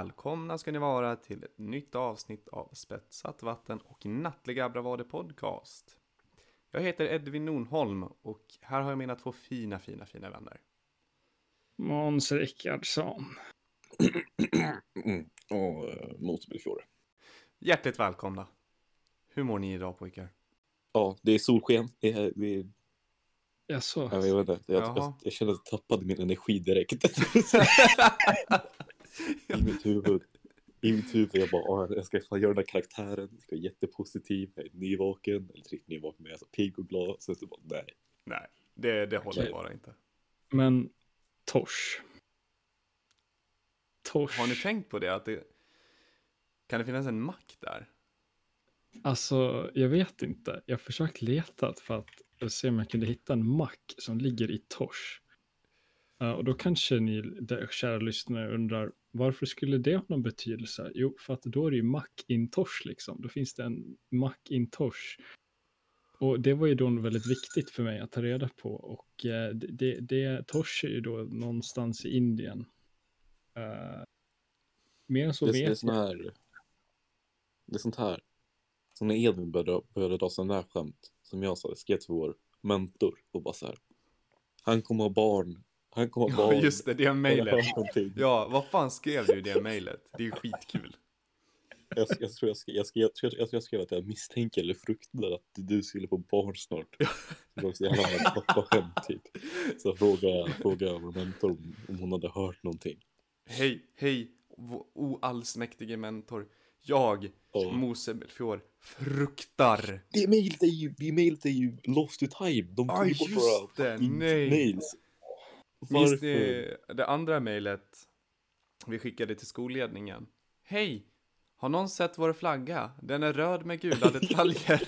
Välkomna ska ni vara till ett nytt avsnitt av Spetsat vatten och Nattliga Bravader Podcast. Jag heter Edvin Nordholm och här har jag mina två fina, fina, fina vänner. Måns Rickardsson. Och uh, Mosebylfjord. Hjärtligt välkomna! Hur mår ni idag pojkar? Ja, det är solsken. Det är, det är, Jaså? ja, jag, vet inte, jag, jag, jag känner att jag tappade min energi direkt. I mitt huvud. I mitt huvud. Jag bara, "Ah, jag ska fan göra den här karaktären. Jag ska vara jättepositiv. Jag är nyvaken. Eller inte riktigt nyvaken, men jag är så pigg och glad. Sen så bara, nej. Nej, det, det håller Okej. bara inte. Men Tors. Tors. Har ni tänkt på det? Att det kan det finnas en mack där? Alltså, jag vet inte. Jag har försökt leta för att se om jag kunde hitta en mack som ligger i Tors. Eh, och då kanske ni, där, kära lyssnare, undrar varför skulle det ha någon betydelse? Jo, för att då är det ju mack in Tors liksom. Då finns det en mack in Tors. Och det var ju då väldigt viktigt för mig att ta reda på. Och eh, det, det, Tors är ju då någonstans i Indien. Uh, mer än så Det, det är vet sån här. Det är sånt här. Som när Edvin började, började dra sådana där skämt. Som jag sa, skrev till vår mentor. Och bara så här. Han kommer ha barn. Han kommer ha Ja, just det, det är jag mejlet. Ja, vad fan skrev du i det mejlet? Det är ju skitkul. Jag, jag, tror jag, skrev, jag, skrev, jag, jag, jag skrev att jag misstänker eller fruktar att du skulle få barn snart. Det var så jävla pappaskämt typ. Så frågade jag, frågade jag vår mentor om, om hon hade hört någonting. Hej, hej, vår oallsmäktige mentor. Jag, Ja. Mose Belfior, fruktar. Det mejlet är ju, det mejlet är ju lost to time. De tog ju bort våra mails. Minns ni det andra mejlet vi skickade till skolledningen? Hej, har någon sett vår flagga? Den är röd med gula detaljer.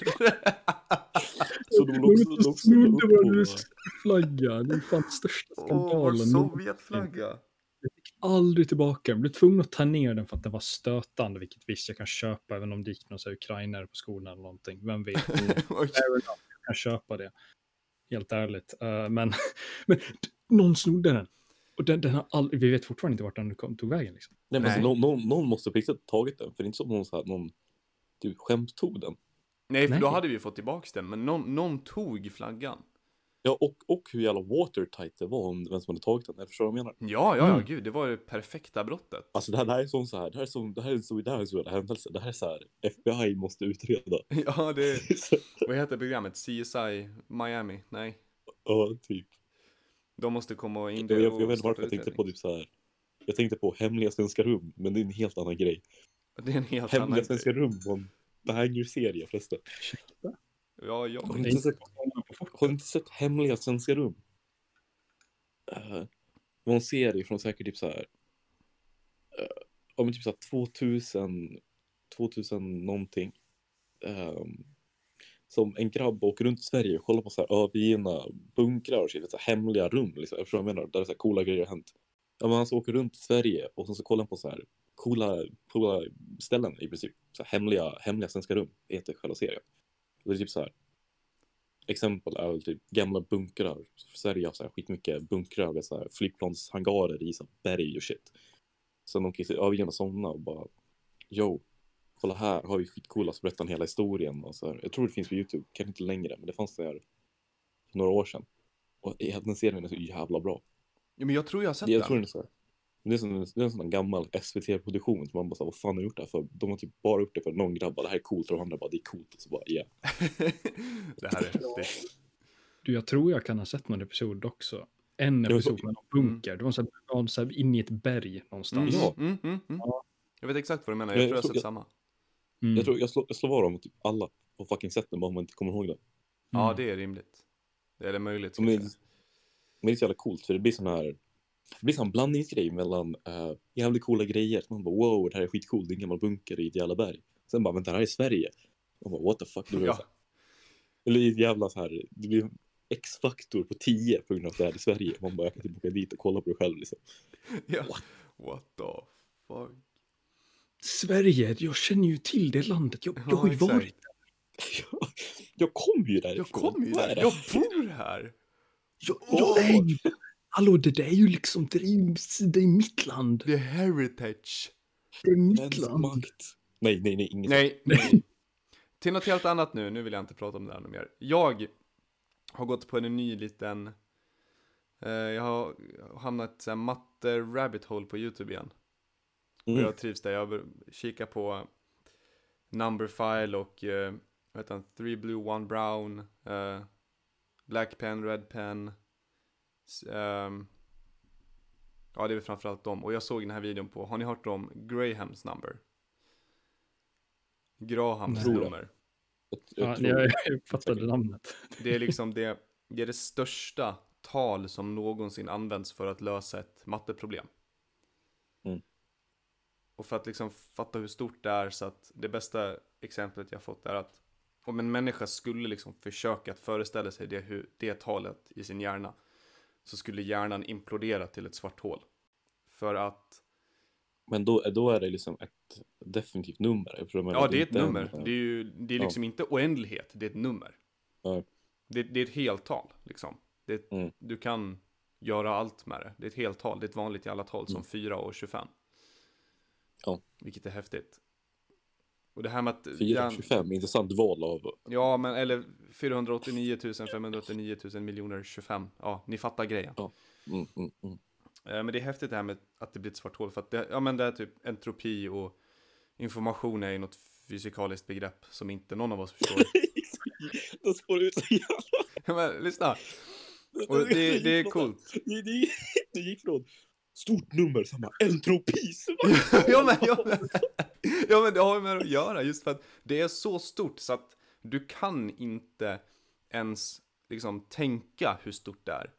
Så de låg också snodde vår på... flagga. Det är fan största Åh, vår skandalen. Sovjetflagga. aldrig tillbaka. Jag blev tvungen att ta ner den för att den var stötande, vilket visst jag kan köpa, även om det gick någon ukrainare på skolan eller någonting. Vem vet? Jag kan köpa det. Helt ärligt. Eh, men, men någon snodde den. Och den, den har aldrig, vi vet fortfarande inte vart den kom, tog vägen. Liksom. Nej men alltså, någon, någon, någon måste på riktigt ha tagit den. För det är inte så att någon, så här, någon typ skämtog den. Nej, för Nej. då hade vi fått tillbaks den, men någon, någon tog flaggan. Ja och, och hur jävla watertight det var om vem som hade tagit den. Jag förstår vad jag menar. Ja, ja, ja, Mm. gud, det var det perfekta brottet. Alltså det här, det här är som så här. Det här är som, det här är så, det här är så jävla händelse. Det här är så här. FBI måste utreda. Ja, det, vad heter programmet? CSI Miami? Nej, ja typ. De måste komma in Jag, jag, jag vet inte varför jag tänkte på typ så här. Jag tänkte på hemliga svenska rum, men det är en helt annan grej. Det är en helt Hemliga annan svenska rum var en banger-serie förresten. Ja, ja. Har inte sett, har du inte sett Hemliga svenska rum? Uh, det var en serie från säkert typ så här. Uh, ja men typ så här 2000, 2000 någonting. Ehm, som en grabb åker runt i Sverige och kollar på så här övergivna bunkrar och shit, så här hemliga rum. Liksom. Jag förstår vad jag menar, där så här coola grejer har hänt. Ja, men han så åker runt i Sverige och sen så kollar han på så här coola, coola ställen i princip. Så här hemliga, hemliga svenska rum heter själva serien. Och det är typ så här. Exempel är väl typ gamla bunkrar. Sverige har så här skitmycket bunkrar med så här flygplanshangarer i så här berg och shit. Så de kan ju övergivna sådana och bara yo, kolla här har vi skitcoola så berättar han hela historien och så här. Jag tror det finns på Youtube, kanske inte längre, men det fanns där för några år sedan. Och den serien är så jävla bra. ja men jag tror jag har sett Jag den. tror den är så här. Det är, som, det är en sån här gammal SVT-produktion som man bara så här, vad fan har gjort det här för? De har typ bara gjort det för någon grabb bara, det här är coolt och de andra bara, det är coolt och så bara, yeah. det här är häftigt. Du, jag tror jag kan ha sett någon episod också. En Ja, episod med någon bunker. Det var så här, ja, så här in i ett berg Mm, någonstans. Ja. mm, mm, mm. Ja. Jag vet exakt vad du menar, Jag jag tror jag har sett samma. Mm. Jag tror jag slår, jag slår vad om typ alla har fucking sett den bara om man inte kommer ihåg det. Ja, Mm. det är rimligt. Det är det möjligt. Men det, är- men det är så jävla coolt för det blir sån här, det blir sån här blandningsgrej mellan uh, jävligt coola grejer. Man bara wow, det här är skitcoolt, det är en gammal bunker i ett jävla berg. Sen bara, vänta, det här är Sverige. Man bara, what the fuck. Det blir Ja. så här, eller ett jävla så här, det blir en X-faktor på 10 på grund av att det är i Sverige. Man bara, jag kan typ åka dit och kolla på det själv liksom. Ja. What the fuck? Sverige, jag känner ju till det landet. Jag, jag har ju exakt. varit jag kom ju därifrån. Jag kommer ju är där, det? jag bor här! Jag, jag, är ju, hallå det där är ju liksom, det är ju det är mitt land. The heritage. Det är mitt land. makt. Nej, nej, nej, inget. Nej, nej. Till något helt annat nu, nu vill jag inte prata om det här mer. Jag har gått på en ny liten, eh, jag har hamnat i matte rabbit hole på YouTube igen. Och Mm. jag trivs där, jag kikar på Numberfile och, eh, vad heter han, Three Blue, One Brown, eh, Black Pen, Red Pen. ehm, ja, det är väl framförallt dem. Och jag såg den här videon på, har ni hört om Grahams number? Grahams Nej. nummer. Jag, jag Ja, tror... jag, jag fattade namnet. Det är liksom det, det är det största tal som någonsin används för att lösa ett matteproblem. Mm. Och för att liksom fatta hur stort det är så att det bästa exemplet jag fått är att om en människa skulle liksom försöka att föreställa sig det, hur, det talet i sin hjärna så skulle hjärnan implodera till ett svart hål. För att, Men då, då är det liksom ett definitivt nummer. Men ja det är ett inte en- nummer. Det är ju det är Ja. liksom inte oändlighet, det är ett nummer. Ja. Det, det är ett heltal liksom. Det Mm. Du kan göra allt med det. Det är ett heltal, det är ett vanligt i alla tal som 4 och 25. Ja. Vilket är häftigt. Och det här med att... 425, intressant val av... Ja, men eller 489 589 000 miljoner 25. Ja, ni fattar grejen. Mm, mm, mm. Eh, Men det är häftigt det här med att det blir ett svart hål. För att det, ja, men det är typ entropi och information är ju något fysikaliskt begrepp som inte någon av oss förstår. Det spår ut så jävla... Ja, men lyssna. Och det, det är coolt. Det gick från stort nummer, entropi. så bara- ja, men, ja, men, ja men det har ju med det att göra just för att det är så stort så att du kan inte ens liksom tänka hur stort det är.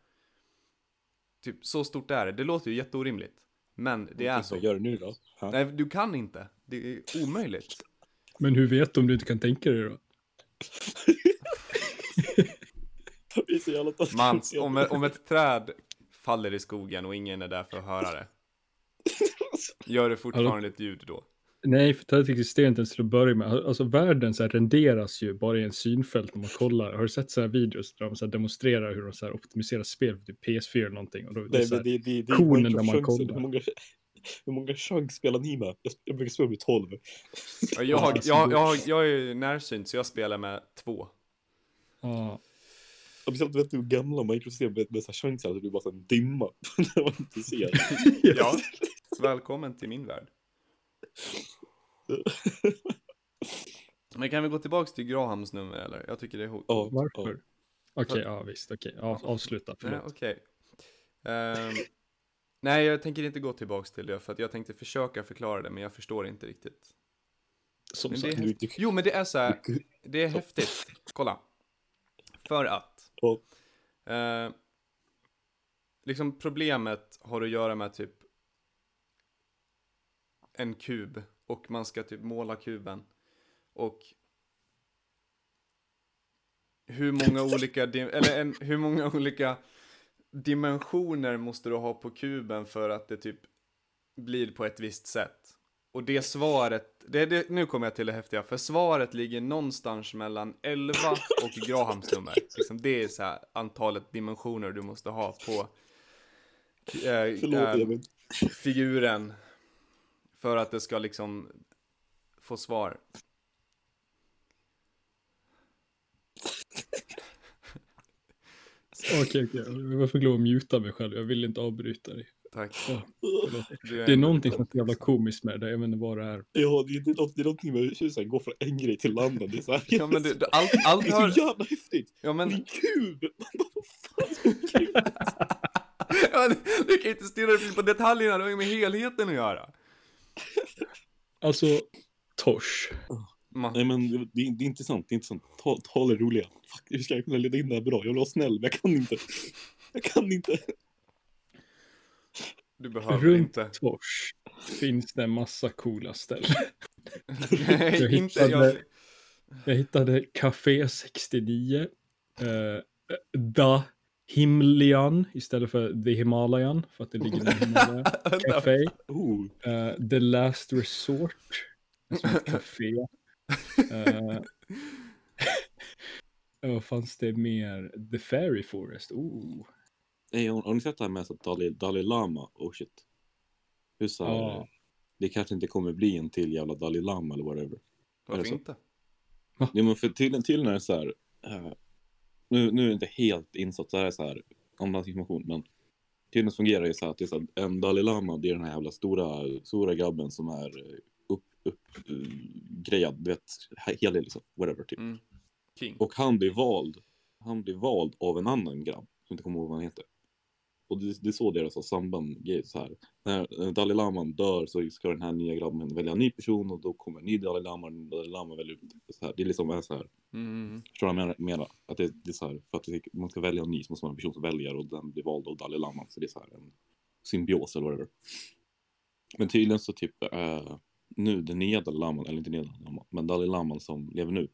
Typ så stort är det. Det låter ju jätteorimligt. Men det är så. Gör det nu då. Ha? Nej, du kan inte. Det är omöjligt. Men hur vet du om du inte kan tänka dig då? Mans, om, om ett träd faller i skogen och ingen är där för att höra det. Gör det fortfarande ett ljud då? Nej, för det existerar inte ens till att börja med. Alltså världen så här renderas ju bara i en synfält när man kollar. Har du sett så här videos där de så här demonstrerar hur de så här optimiserar spel för typ PS4 eller någonting? Och då, det är Nej, så men här, det, det, det är konen när man kollar. Hur många, hur många chans spelar ni med? Jag, jag brukar spela med 12. Ja, Jag, jag, det- jag, har- jag är närsynt så jag spelar med två. ja. Och speciellt vet du hur gamla Minecraft-system med, med så här chanser att det blir bara så en dimma när man inte ser. Ja, välkommen till min värld. Men kan vi gå tillbaks till Grahams nummer eller? Jag tycker det är hot. Ja, Varför? Okej, ja visst, okej. Av, avsluta, Nej, förlåt. okej. Ehm, nej, jag tänker inte gå tillbaks till det för att jag tänkte försöka förklara det men jag förstår inte riktigt. Som Men det är sagt, Du, du, Jo, men det är så här, det är häftigt. Kolla. För att. Ja. Eh, liksom problemet har att göra med typ en kub och man ska typ måla kuben. Och hur många olika, eller en, hur många olika dimensioner måste du ha på kuben för att det typ blir på ett visst sätt? Och det svaret, det, det, nu kommer jag till det häftiga, för svaret ligger någonstans mellan 11 och Grahams nummer. Liksom det är så här antalet dimensioner du måste ha på eh, förlåt Emil. figuren för att det ska liksom få svar. Okej, okej. Jag var för glad att muta mig själv. Jag vill inte avbryta dig. Tack. Ja, förlåt. Du Det är någonting som är så jävla komiskt med det. Jag vet inte vad det är. Ja, det, det, är något- det är någonting med hur så här, gå från en grej till annan. Det är, så här, Ja men du, allt, allt det är så jävla häftigt. Ja men... det är en kub! Man bara, vad fan är kub? Ja, du, du kan inte stirra dig på detaljerna, det har ju med helheten att göra. Alltså, Tosh. Man, Nej men det, det, är- det är inte sant, det är inte sant. Ta, ta det roliga. Fuck, hur ska jag kunna leda in det här bra? Jag vill vara snäll, men jag kan inte. Jag kan inte. Du behöver Runt inte. Tosh finns det en massa coola ställen. Nej, Jag inte jag. hittade- Jag hittade Café 69. Uh, da Himlian istället för The Himalayan. För att det ligger i Himalaya. Café. Eh, The Last Resort. Som ett café. Uh, vad fanns det mer? The Fairy Forest. Oh. Hey, har, har ni sett det här med så att Dalai, Dalai Lama? Oh shit. Hur så här, Ja. Det kanske inte kommer bli en till jävla Dalai Lama eller whatever. Varför inte? Ja, men för tydligen, tydligen är det så här. eh, nu, nu är det inte helt insatt, så här så här andrahandsinformation, men tydligen fungerar det så här att det är så här, en Dalai Lama, det är den här jävla stora, stora grabben som är eh, upp, upp, uh, grejad, du vet, he- helig liksom, whatever typ. Mm. King. Och han blir vald, han blir vald av en annan grabb, som inte kommer ihåg vad han heter. Och det, det är så deras har samband så här. När Dalai Lama dör så ska den här nya grabben välja en ny person och då kommer en ny Dalai Lama och Dalai Lama väljer ut. Så här. Det är liksom är så här. Mm. Förstår du vad jag menar? Att det, det är så här, för att man ska välja en ny så måste man ha en person som väljer och den blir vald av Dalai Lama. Så det är så här en symbios eller whatever. Men tydligen så typ äh, nu den nya Dalai Lama, eller inte nya Dalai Lama, men Dalai Lama som lever nu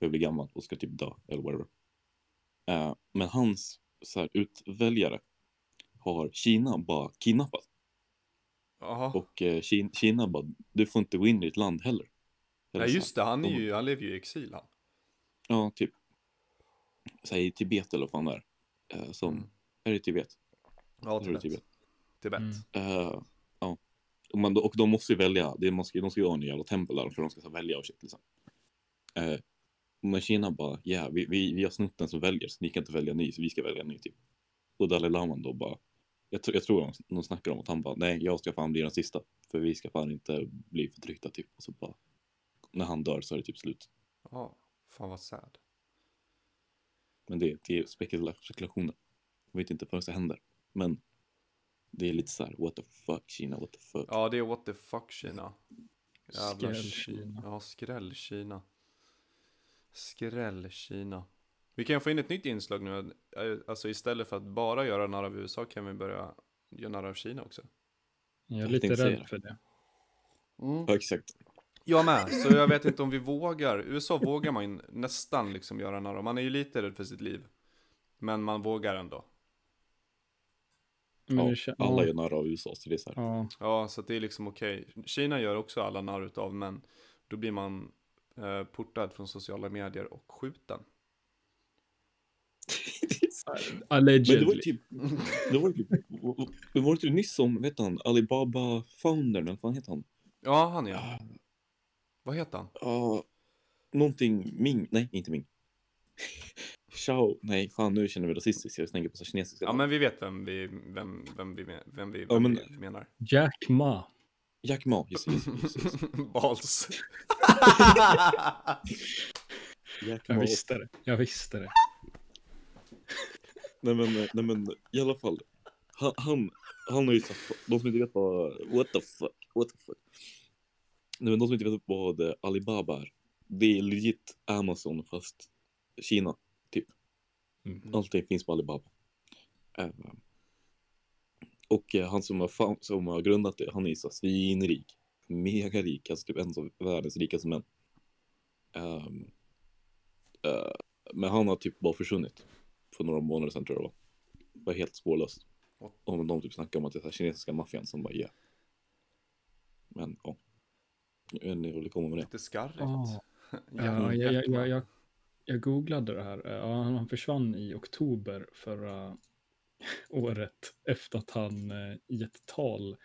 börjar bli gammal och ska typ dö eller whatever. Äh, men hans så här, utväljare har Kina bara kidnappat. Jaha. Och eh, Kina, Kina bara, du får inte gå in i ditt land heller. Eller Nej så här. just det, han, är ju, han lever ju i exil han. Ja, typ. Säg i Tibet eller vad fan det är. Eh, som, Mm. är det Tibet? Ja, är Tibet. Tibet. Mm. Eh, ja. Och, man, och de måste ju välja, det måste, de ska ju ha en jävla tempel där för de ska så välja och shit liksom. Eh, men Kina bara, ja, vi, vi, vi har snott den som väljer så ni kan inte välja ny så vi ska välja en ny typ. Och Dalai Lama då bara, jag, jag tror de, de snackar om att han bara, nej jag ska fan bli den sista. För vi ska fan inte bli förtryckta typ. Och så bara, när han dör så är det typ slut. Ja, fan vad sad. Men det, det är spekula- spekulationer. Jag vet inte förrän det händer. Men det är lite så här, what the fuck Kina, what the fuck. Ja, det är what the fuck Kina. Jävla Skräll-Kina. Ja, skräll-Kina. Skräll-Kina. Vi kan få in ett nytt inslag nu. Alltså istället för att bara göra narr av USA kan vi börja göra narr av Kina också. Jag är Jag lite säga rädd för det. Ja, exakt. Jag med, så jag vet inte om vi vågar. USA vågar man nästan liksom göra narr av. Man är ju lite rädd för sitt liv. Men man vågar ändå. Men Ja, alla gör narr av USA så det är så här. ja, Ja, så det är liksom okej. Kina gör också alla narr utav, men då blir man eh, portad från sociala medier och skjuten. Men allegedly. det var ju typ, det var ju typ, det var ju typ nyss om, vet han, Alibaba foundern, vad fan heter han? Ja, han är. Vad heter han? Ja, någonting Ming, nej inte Ming. Xiao, nej fan nu känner vi rasistiskt, jag tänker på så kinesiska. Ja, men vi vet vem vi, vem, vem vi, vem vi, Ja, vem men- vi menar. Jack Ma. Jack Ma, just det, det, det, det. Bals. Jack Jag Ma. visste det. Jag visste det. Nej men, nej men i alla fall. Han, han, han har ju sagt, de som inte vet vad, what the fuck, what the fuck. Nej men de som inte vet vad Alibaba är. Det är legit Amazon fast Kina, typ. Mm. Allting finns på Alibaba. Eh, och eh, han som har, som har grundat det, han är ju så svinrik. Mega rik, alltså typ en av världens rikaste män. Ehm, eh, men han har typ bara försvunnit. För några månader sedan tror jag det var. Var helt spårlöst. Och de typ snackade om att det är så här kinesiska maffian som bara yeah. Men ja. Jag vet inte hur det kommer med det. Lite skarrigt. Ah. Ja, Ja, jag, jag, jag, jag, jag googlade det här. Ja, han försvann i oktober förra året efter att han eh, i ett tal,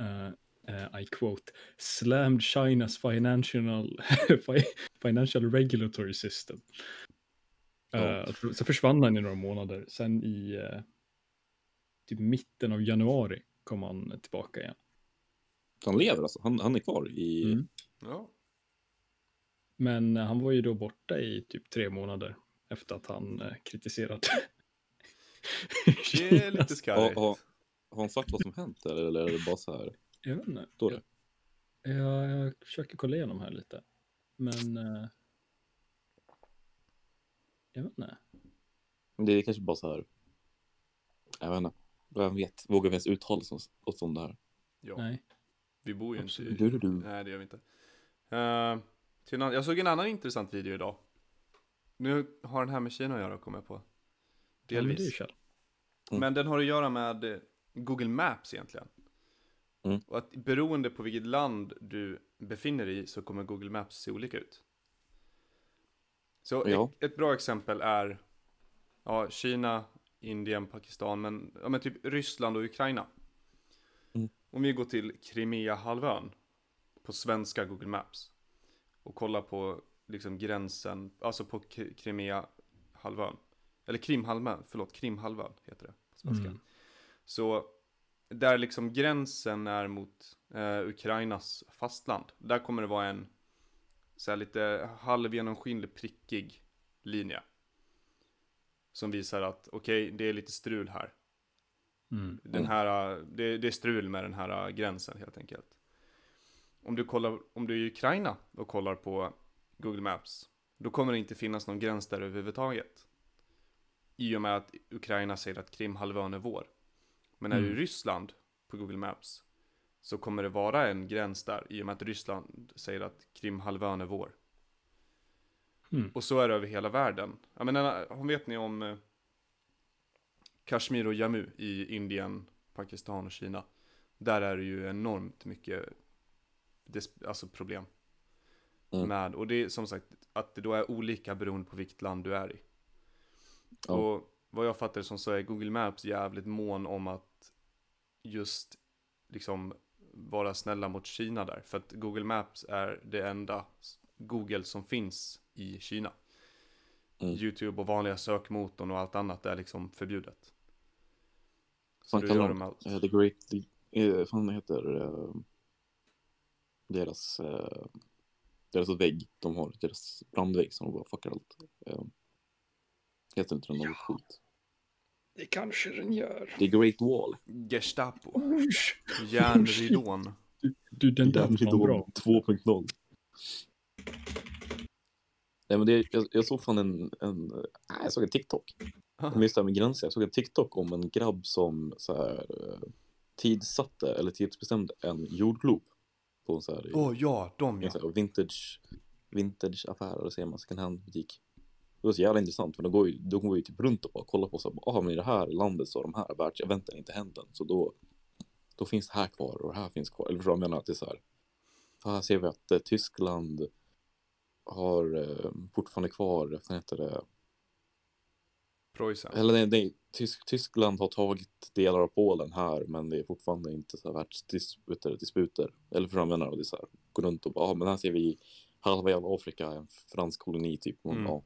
eh, eh, I quote, slammed China's financial, fi- financial regulatory system. Ja. Eh, så försvann han i några månader. Sen i eh, typ mitten av januari kom han tillbaka igen. Han lever alltså. Han, han är kvar i... Mm. Ja. Men eh, han var ju då borta i typ tre månader efter att han kritiserat Det är lite Har, skarrigt. har, har han sagt vad som hänt eller, eller är det bara så här? Jag vet inte. Står det? Jag, jag, jag försöker kolla igenom här lite. Men... jag vet inte. Men Det är kanske bara så här. Jag vet inte. Vem vet? Vågar vi ens uttala oss, om det här? Ja. Nej. Vi bor ju inte i... Du, du, du. Nej, det gör vi inte. Eh, till en. Jag såg en annan intressant video idag. Nu har den här med Kina att göra, kommer jag på. Ja, men det är ju Delvis. Kjell. Mm. Men den har att göra med Google Maps egentligen. Mm. Och att beroende på vilket land du befinner dig i så kommer Google Maps se olika ut. Så Ja. ett, ett bra exempel är ja, Kina, Indien, Pakistan, men, ja, men typ Ryssland och Ukraina. Mm. Om vi går till Crimea-halvön på svenska Google Maps och kollar på liksom gränsen, alltså på K- Crimea-halvön. Eller Krimhalvön, förlåt, Krimhalvön heter det på svenska. Mm. Så där liksom gränsen är mot eh, Ukrainas fastland, där kommer det vara en så här lite halvgenomskinlig prickig linje. Som visar att okej, det är lite strul här. Mm. Den här, det, det är strul med den här gränsen helt enkelt. Om du, kollar, om du är i Ukraina och kollar på Google Maps, då kommer det inte finnas någon gräns där överhuvudtaget. I och med att Ukraina säger att Krimhalvön är vår. Men är du i Mm. Ryssland på Google Maps så kommer det vara en gräns där i och med att Ryssland säger att Krimhalvön är vår. Mm. Och så är det över hela världen. Jag menar, vet ni om eh, Kashmir och Jammu i Indien, Pakistan och Kina? Där är det ju enormt mycket alltså problem Mm. med. Och det är som sagt att det då är olika beroende på vilket land du är i. Ja. Och vad jag fattar det som så är Google Maps jävligt mån om att just liksom vara snälla mot Kina där. För att Google Maps är det enda Google som finns i Kina. Mm. YouTube och vanliga sökmotorn och allt annat är liksom förbjudet. Så då kallar gör de de allt. eh, The Great, the, eh, fan heter eh, deras, eh, deras vägg de har, deras brandvägg som de bara fuckar allt. Eh, heter inte den något skit? Det kanske den gör. The Great Wall. Gestapo. Järnridån. Du, den där var bra. 2.0. Nej men det, jag, jag såg fan en, en, nej, jag såg en TikTok. Om just det här med gränser, jag såg en TikTok om en grabb som så här, eh, tidsatte eller tidsbestämde en jordglob. På en så här, Åh ja, de en ja. så här vintage, vintage affär, eller säger man, second hand butik. Det var så jävla intressant för de går ju, de går ju typ runt och bara kollar på så här, ah, men i det här landet så har de här världseventen inte hänt än. Så då, då finns det här kvar och det här finns kvar. Eller förstår du vad jag menar? Att det är så här, för här ser vi att eh, Tyskland har eh, fortfarande kvar, vad heter det, Preussen. eller nej, nej Tysk, Tyskland har tagit delar av Polen här men det är fortfarande inte så här världsdisputer, disputer. Eller förstår du vad jag menar? Det är så här, går runt och bara, ah, men här ser vi halva jävla Afrika, en fransk koloni typ. Mm. ja.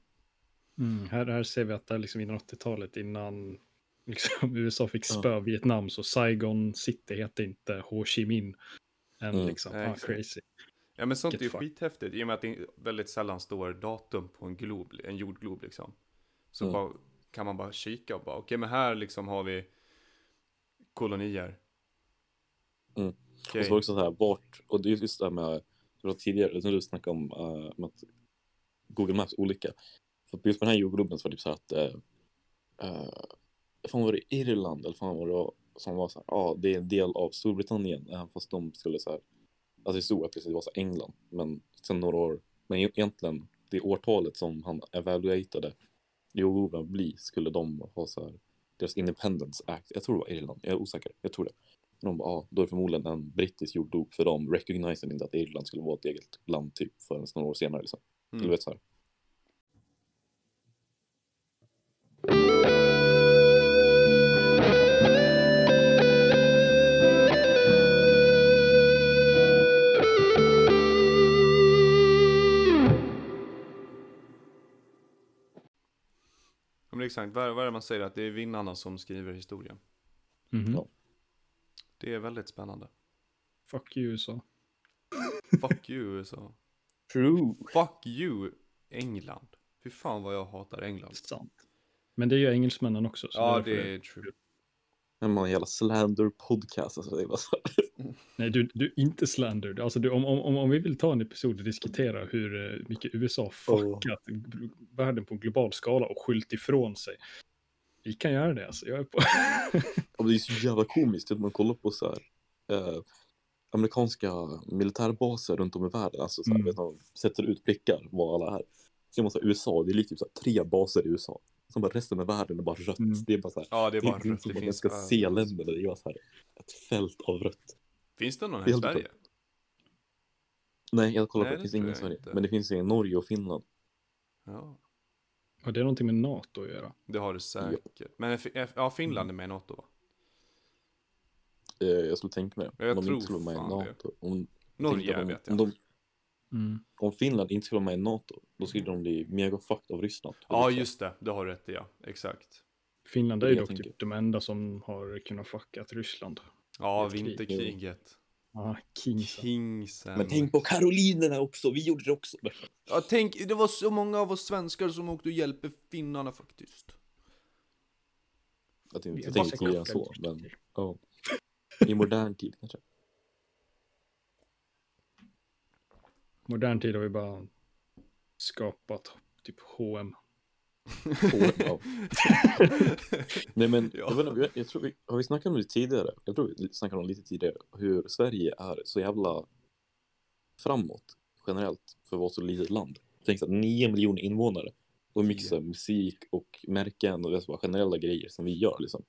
Mm, här, här ser vi att det är liksom innan 80-talet innan liksom, USA fick Ja. spö Vietnam så Saigon City hette inte Ho Chi Minh. Än Mm. liksom, Nej, ah, crazy. Ja men sånt är ju Get fucked. skithäftigt i och med att det väldigt sällan står datum på en glob, en jordglob liksom. Så Mm. bara, kan man bara kika och bara okej men här liksom har vi kolonier. Mm. Okej. Och så var det också så här, vart, och det är just det här med, var tidigare, när du snackade om, uh, om att Google Maps olika. För just på den här jordgloben så var det typ så att, uh, uh, fan var det Irland eller fan var det som var så här, ja ah, det är en del av Storbritannien, även fast de skulle så här, alltså det stod att det var så England, men sen några år, men e- egentligen det årtalet som han evaluatade jordgloben bli skulle de ha så här, deras Independence Act, jag tror det var Irland, jag är osäker, jag tror det. De bara, ah, då är det förmodligen en brittisk jordglob för de recogniserade inte att Irland skulle vara ett eget land typ förrän några år senare liksom. Mm. Du vet så här. Men exakt, vad, är det man säger? Att det är vinnarna som skriver historien. Mhm. Ja. Det är väldigt spännande. Fuck you USA. Fuck you USA. True. Fuck you England. Fy fan vad jag hatar England. Sant. Men det är ju engelsmännen också. Så Ja därför det är true. Men man jävla slander podcast alltså. Det var så. Nej, du, du inte slander. Alltså, du, om, om, om vi vill ta en episod och diskutera hur eh, mycket USA fuckat g- världen på en global skala och skyllt ifrån sig. Vi kan göra det alltså. Jag är på. Och det är så jävla komiskt att man kollar på så här. Eh, amerikanska militärbaser runt om i världen. Alltså så här, Mm. vet, de sätter ut prickar var alla är. Ser man så här, USA, det är lite typ så här, tre baser i USA. Som bara resten av världen är bara rött. Mm. Det är bara så här. Ja det är Det är bara rött. som Det att man finns, ska se länderna. Det är bara så här ett fält av rött. finns det någon här i Sverige? Nej, jag kollar Nej, på det det finns ingen i jag Sverige. inte. Men det finns i Norge och Finland. Ja. Har det någonting med NATO att göra? Det har du säkert. Men F- F- ja, Finland är med i NATO va? Eh, jag skulle tänka mig det. Jag de tror inte skulle vara med i fan det. NATO. Om, Norge att vet jag. om, de, Mm. om Finland inte skulle vara med i NATO, då skulle de bli mega fucked av Ryssland. Ja, just det. Det har du rätt i, ja. Exakt. Finland är ju dock tänker. typ de enda som har kunnat fuckat Ryssland. Ja, vinterkriget. Ja, Kingsen. Kingsen. Men tänk på Karolinerna också, vi gjorde det också. Ja, tänk, det var så många av oss svenskar som åkte och hjälpte finnarna faktiskt. Jag tänkte, tidigare än så, men ja. I modern tid kanske. Modern tid har vi bara skapat typ H&M. Ja. Nej men, Ja. jag, vet, inte, jag, tror vi, har vi snackat om det tidigare? Jag tror vi snackade om det lite tidigare, hur Sverige är så jävla framåt generellt för att vara så litet land. Tänk så att 9 miljoner invånare och mycket så här musik och märken och det är så bara generella grejer som vi gör liksom.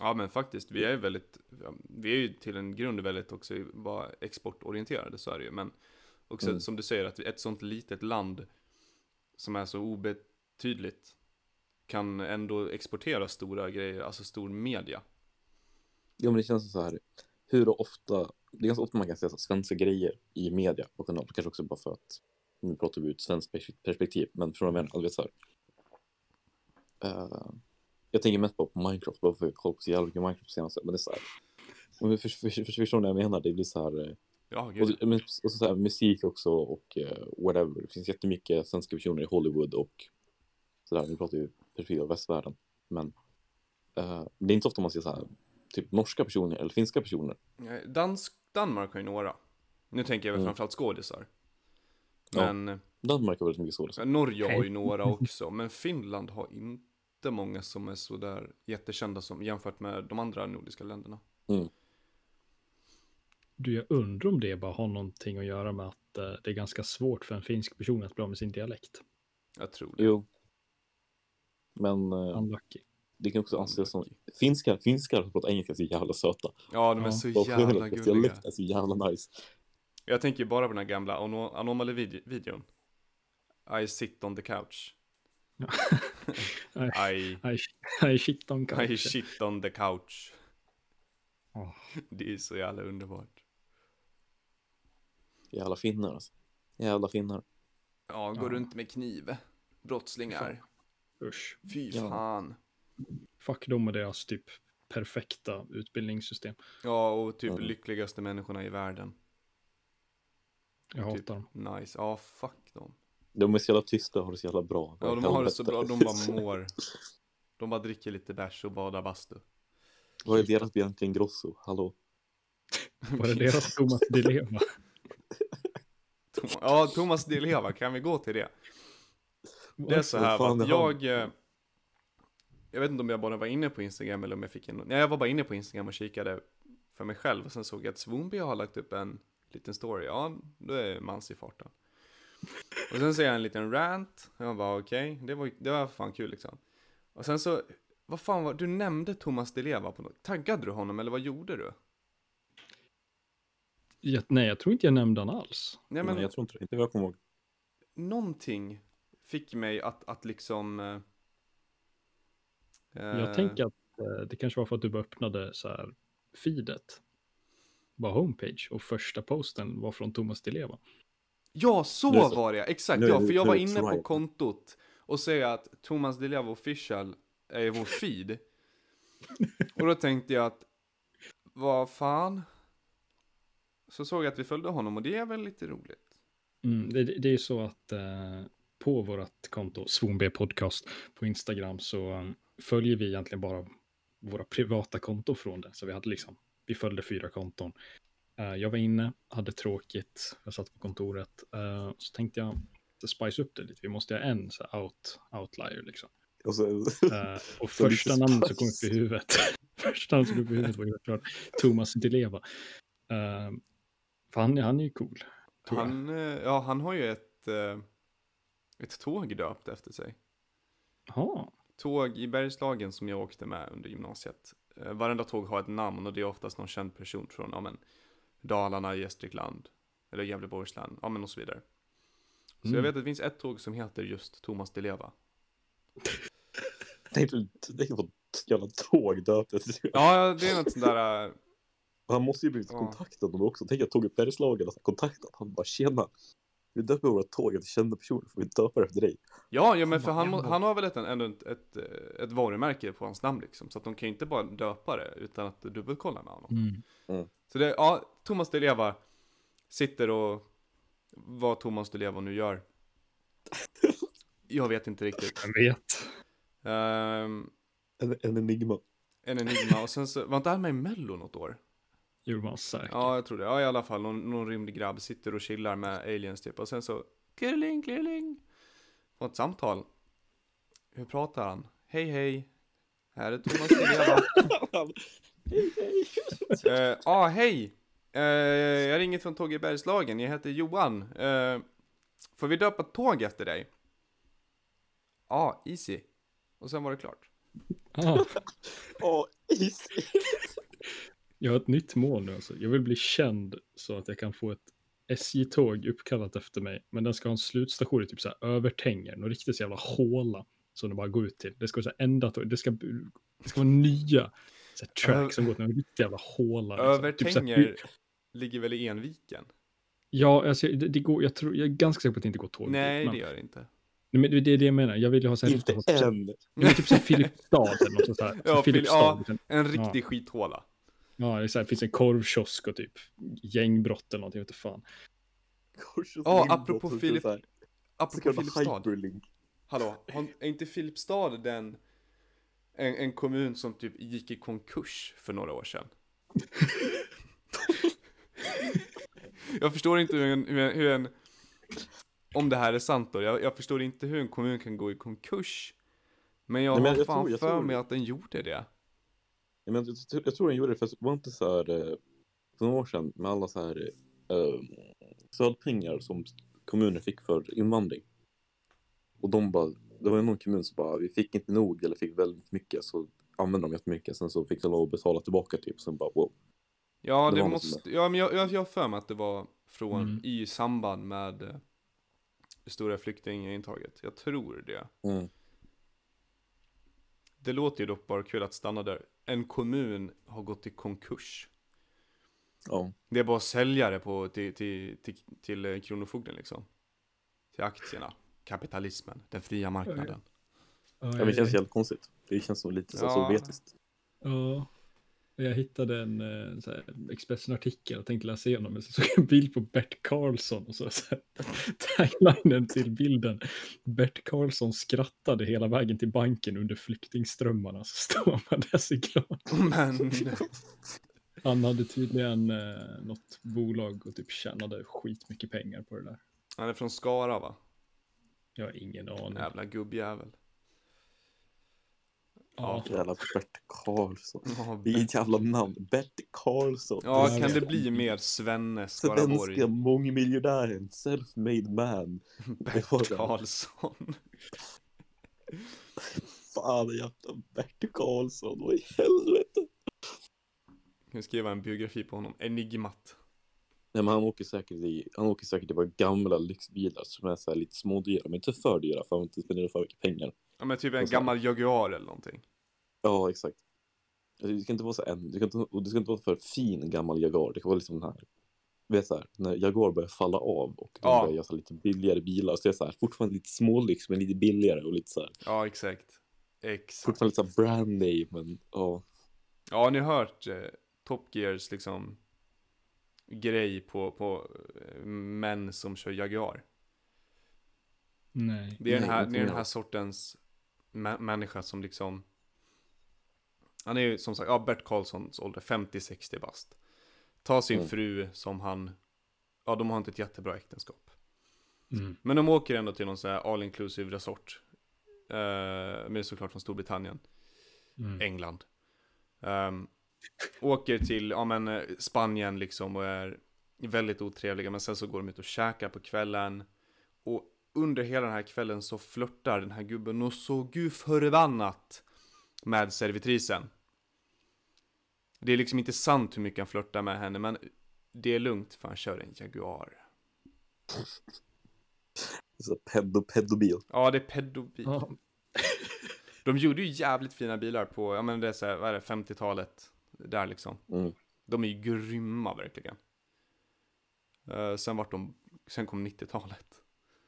Ja men faktiskt, vi är väldigt, ja, vi är ju till en grund väldigt också bara exportorienterade, så är det ju. Men också Mm. som du säger, att ett sånt litet land som är så obetydligt kan ändå exportera stora grejer, alltså stor media. Ja men det känns så här, hur ofta, det är ganska ofta man kan säga så svenska grejer i media kanal, kanske också bara för att nu pratar vi ett svenskt pers- perspektiv, men från menar, alltså så här. Eh, jag tänker mest på Minecraft, bara för att jag kollat på så jävla mycket Minecraft senaste, men det är så här. Du för, för, för, förstår vad jag menar? Det blir så här, eh, Ja, och, men, och så, så här musik också och eh, whatever. Det finns jättemycket svenska personer i Hollywood och sådär. Nu pratar vi perspektiv av västvärlden. Men eh, det är inte så ofta man ser så här, typ norska personer eller finska personer. Eh, Dansk, Danmark har ju några. Nu tänker jag väl Mm. framförallt skådisar. Ja. Men Danmark har väldigt mycket så. eh, Norge har ju några också. Men Finland har inte många som är sådär jättekända som jämfört med de andra nordiska länderna. Du, jag undrar om det bara har någonting att göra med att eh, det är ganska svårt för en finsk person att bli av med sin dialekt. Jag tror det. Jo. Men eh, Unlucky. det kan också anses som finskar, finskar som pratar engelska är så jävla söta. Ja, de är Ja. så jävla gulliga. dialekt är så jävla nice. Jag tänker ju bara på den här gamla Ano- Anomaly-videon. I sit on the couch. I, Nej, nej, shit on I kanske. shit on the couch. Åh. Det är så jävla underbart. Jävla finnar alltså. Jävla finnar. Ja, går Ja. runt med kniv. Brottslingar. Usch. Fy Ja. fan. Fuck dem och deras typ perfekta utbildningssystem. Ja, och typ Mm. lyckligaste människorna i världen. Jag Typ. hatar dem. Nice. Ja, fuck dem. De är så jävla tysta och har det så jävla bra. Ja, de har det så bra. De bara mår. De bara dricker lite bärs och badar bastu. Vad är deras Bianca Ingrosso? Hallå? Var det deras Thomas Di Leva? Ja, Thomas Di Leva, kan vi gå till det? Det är så här, att jag... eh, Jag vet inte om jag bara var inne på Instagram eller om jag fick en... Nej, jag var bara inne på Instagram och kikade för mig själv. Och sen såg jag att Swoonby har lagt upp en liten story. Ja, då är Mans i farten. Och sen ser jag en liten rant. Och jag bara okej, det, var, det var fan kul liksom. Och sen så, vad fan var Du nämnde Thomas Di Leva på något. Taggade du honom eller vad gjorde du? Ja, nej, jag tror inte jag nämnde han alls. Nej Men men, jag tror inte det. Inte vad jag kommer ihåg. någonting fick mig att, att liksom... eh, Jag eh, tänker att eh, det kanske var för att du bara öppnade så här feedet. Bara homepage och första posten var från Thomas Di Leva. Ja, så, så. var det, exakt. Nu Ja, för jag nu var inne på kontot och säger att Thomas Di Leva official är vår feed. och då tänkte jag att, vad fan? Så såg jag att vi följde honom och det är väl lite roligt. Mm, det, det är ju så att eh, på vårt konto, Svonb podcast på Instagram, så eh, följer vi egentligen bara våra privata konton från det. Så vi hade liksom, vi följde fyra konton. Eh, jag var inne, hade tråkigt, jag satt på kontoret. eh, så tänkte jag, att spice upp det lite, vi måste ha en så här out, outlier liksom. Och så, Eh, och första namnet som kom upp i huvudet, första namnet som kom upp i huvudet var ju klart Thomas Di Leva. För han, han är ju cool. Han, eh, ja, han har ju ett, eh, ett tåg döpt efter sig. Ja, Tåg i Bergslagen som jag åkte med under gymnasiet. Eh, Varenda tåg har ett namn och det är oftast någon känd person från, ja men, Dalarna, Gästrikland, eller Gävleborgs län, ja men och så vidare. Så Mm. jag vet att det finns ett tåg som heter just Thomas Di Leva. Tänk på ett jävla tåg döpt efter Ja, det är något sånt där... Han måste ju blivit Ja. kontaktad honom också. Tänk att tåget Bergslagen har kontaktat. Han bara tjena. Vi döper våra tåg efter kända personer. Får vi döpa det efter dig? Ja, ja men för han, han har väl ett, ändå ett, ett, ett varumärke på hans namn liksom. Så att de kan ju inte bara döpa det utan att dubbelkolla med honom. Mm. Så det, ja, Thomas Di Leva sitter och vad Thomas Di Leva nu gör. Jag vet inte riktigt. Jag vet. Ehm, En, en enigma. en enigma och sen så, var inte han med i Mello något år? Gjorde man säkert. Ja, jag tror det. Ja, i alla fall. Någon, någon rymdig grabb sitter och chillar med aliens typ. Och sen så, klirreling, klirreling. Får ett samtal. Hur pratar han? Hej, hej. Här är Thomas Di Leva. hej hej. Ja, ah, hej. Eh, jag ringer från Tåg i Bergslagen. Jag heter Johan. Eh, får vi döpa tåg efter dig? Ja, ah, easy. Och sen var det klart. Ah, Åh, easy. Jag har ett nytt mål nu alltså. Jag vill bli känd så att jag kan få ett SJ-tåg uppkallat efter mig. Men den ska ha en slutstation i typ så här övertänger. Någon riktigt så jävla håla som det bara går ut till. Det ska vara så här enda tåg. Det ska, det ska vara nya så här, track som går till en riktig jävla håla. liksom. Typ så här- Övertänger ligger väl i Enviken? Ja, alltså, det, det går, jag, tror, jag är ganska säker på att det inte går tåg. Nej, men, det gör det inte. Nej, men det är det jag menar. Jag vill ju ha så här... Inte typ så- än. Ja, men typ som Filipstad eller något sånt där. Ja, Så Fil- Filipstad. ja. liksom. En riktig skithåla. Ja, det är så här, finns en korvkiosk och typ gängbrott eller någonting, jag vet inte fan. Ja, apropå Filip- Apropå Filipstad. hyperlink. Hallå, är inte Filipstad den en, en kommun som typ gick i konkurs för några år sedan? jag förstår inte hur en, hur en, hur en om det här är sant då, jag, jag förstår inte hur en kommun kan gå i konkurs. Men jag Nej, men har jag fan tror- jag för tror- mig att den gjorde det. Ja, men jag, tror den gjorde det för det var inte så här eh, för några år sedan med alla så här eh, stödpengar som kommuner fick för invandring. Och de bara, det var ju någon kommun som bara, vi fick inte nog eller fick väldigt mycket så använde de jättemycket. Sen så fick de lov att betala tillbaka typ. Sen bara wow. Ja, Det det, måste, ja men jag, jag, jag har för mig att det var från, Mm. i samband med eh, det stora flyktingintaget. Jag tror det. Mm. Det låter ju dock bara kul att stanna där. En kommun har gått i konkurs. Ja. Det är bara säljare på, till, till, till, till Kronofogden liksom. Till aktierna. Kapitalismen. Den fria marknaden. Ja, det känns jävligt konstigt. Det känns som lite så sovjetiskt. Ja. Jag hittade en eh, så här, Expressen-artikel och tänkte läsa igenom, men så såg jag en bild på Bert Karlsson och så, så här, taglinen till bilden. Bert Karlsson skrattade hela vägen till banken under flyktingströmmarna, så står man där så glad. Men, Han hade tydligen eh, något bolag och typ tjänade skitmycket pengar på det där. han är från Skara va? Jag har ingen aning. Jävla gubbjävel. Ja. Jävla Bert Karlsson. Ja, ett jävla namn. Bert Karlsson. Ja, kan det bli mer Svenne Skaraborg? Svenska mångmiljardären. Self-made man. Bert. Karlsson. Fan jävla Bert Karlsson. Vad i helvete. Kan vi skriva en biografi på honom? Enigmat. Nej men han åker säkert i, han åker säkert i bara gamla lyxbilar som är så här lite smådyra men inte för dyra för att inte spendera för mycket pengar. Ja men typ en gammal Jaguar eller någonting. Ja exakt. Alltså, det ska inte vara så en, det ska inte, och det ska inte vara för fin gammal Jaguar. Det kan vara liksom den här, vet så här, när Jaguar börjar falla av och de Ja. börjar göra så här lite billigare bilar. Så det är så här, fortfarande lite smålyx men lite billigare och lite så här, Ja exakt. Exakt. fortfarande lite så här brand name men ja. Ja, har ni hört eh, Top Gears liksom grej på, på eh, män som kör Jaguar? Nej. Det är den här, det är den här sortens människa som liksom Han är ju som sagt, ja Bert Karlssons ålder, 50-60 bast Tar sin Mm. fru som han Ja, de har inte ett jättebra äktenskap Mm. Men de åker ändå till någon sån här all inclusive resort eh, Men såklart från Storbritannien Mm. England. Ehm, åker till, ja men eh, Spanien liksom och är väldigt otrevliga. Men sen så går de ut och käkar på kvällen. Och under hela den här kvällen så flörtar den här gubben och så gud förbannat med servitrisen. Det är liksom inte sant hur mycket han flörtar med henne men det är lugnt för han kör en Jaguar. Så pedo, pedobil. Ja, det är pedobil. Ja, De gjorde ju jävligt fina bilar på, ja men det är så här, vad är det, 50-talet. Där liksom. Mm. De är ju grymma verkligen. Eh, sen vart de, sen kom 90-talet.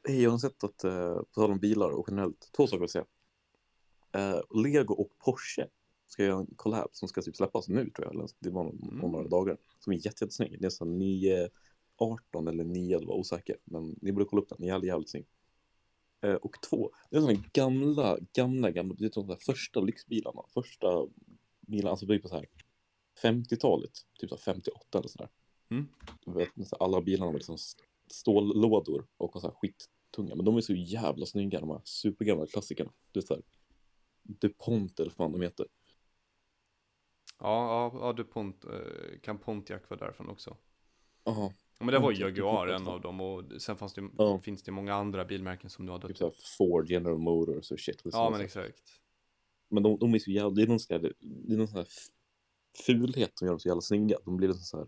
Hej, jag har sett att, eh, på tal om bilar och generellt, två saker att säga. Eh, Lego och Porsche ska göra en collab som ska typ släppas nu tror jag, eller det var om Mm. några dagar. Som är jätte, jättesnygg. Det är så 9, 18 eller 9, det var osäker. Men ni borde kolla upp den, den är jävligt, jävligt snygg. Eh, och två, det är sådana gamla, gamla, gamla, det är de där första lyxbilarna. Första bilarna, alltså det är på så här 50-talet, typ så här 58 eller sådär. Mm. Vet, alla bilarna var liksom stållådor och så här skittunga. Men de är så jävla snygga, de här supergamla klassikerna. Det är så här DuPont eller vad fan de heter. Ja, ja, ja DuPont, eh, kan Pontiac vara därifrån också. Ja, men det var Jaguar en av dem och sen fanns det, Ja. finns det många andra bilmärken som du har typ dött så här Ford, General Motors och shit. Ja, men exakt. Men de, de är så jävla, det är någon sån här, det är någon sån här fulhet som gör dem så jävla snygga. De blir liksom så här.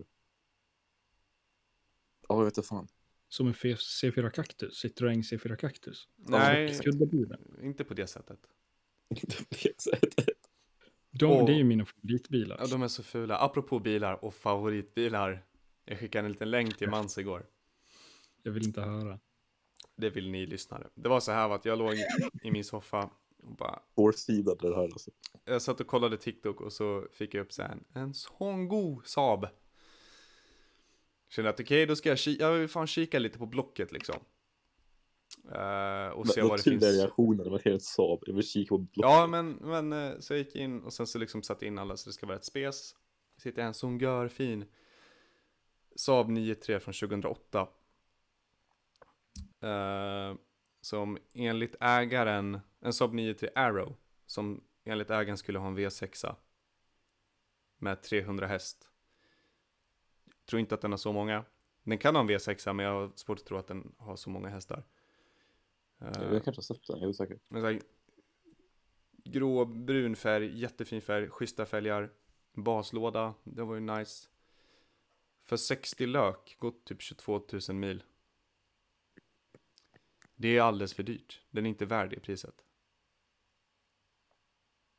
Ja, jag vet inte fan. Som en F- C4 Cactus, Citroën C4 Cactus. Nej, Kuddebilen. inte på det sättet. Det blir så här- De, Och- Det är ju mina favoritbilar. Ja, de är så fula. Apropå bilar och favoritbilar. Jag skickade en liten länk till Mans igår. Jag vill inte höra. Det vill ni lyssnare. Det var så här att jag låg i min soffa och bara Foursidade det här alltså. Jag satt och kollade TikTok och så fick jag upp så här en, en sån god Saab. Kände att okej, då ska jag kika, jag vill fan kika lite på Blocket liksom. Eh, och se Vad det finns. reaktioner när man ser ett Saab. Jag vill kika på blocket. Ja, men, men eh, så jag gick in och sen så liksom satte in alla så det ska vara ett spes. Sitter en sån görfin Saab 9-3 från 2008. Eh, som enligt ägaren, en Saab 9-3 Arrow, som enligt ägaren skulle ha en V6 med 300 häst. Tror inte att den har så många. Den kan ha en V6 men jag har svårt att tro att den har så många hästar. Jag kanske har sett den, jag är osäker. men så här, grå, brun färg, jättefin färg, schyssta fälgar, baslåda, det var ju nice. För 60 lök, gått typ 22 000 mil. Det är alldeles för dyrt. Den är inte värd det priset.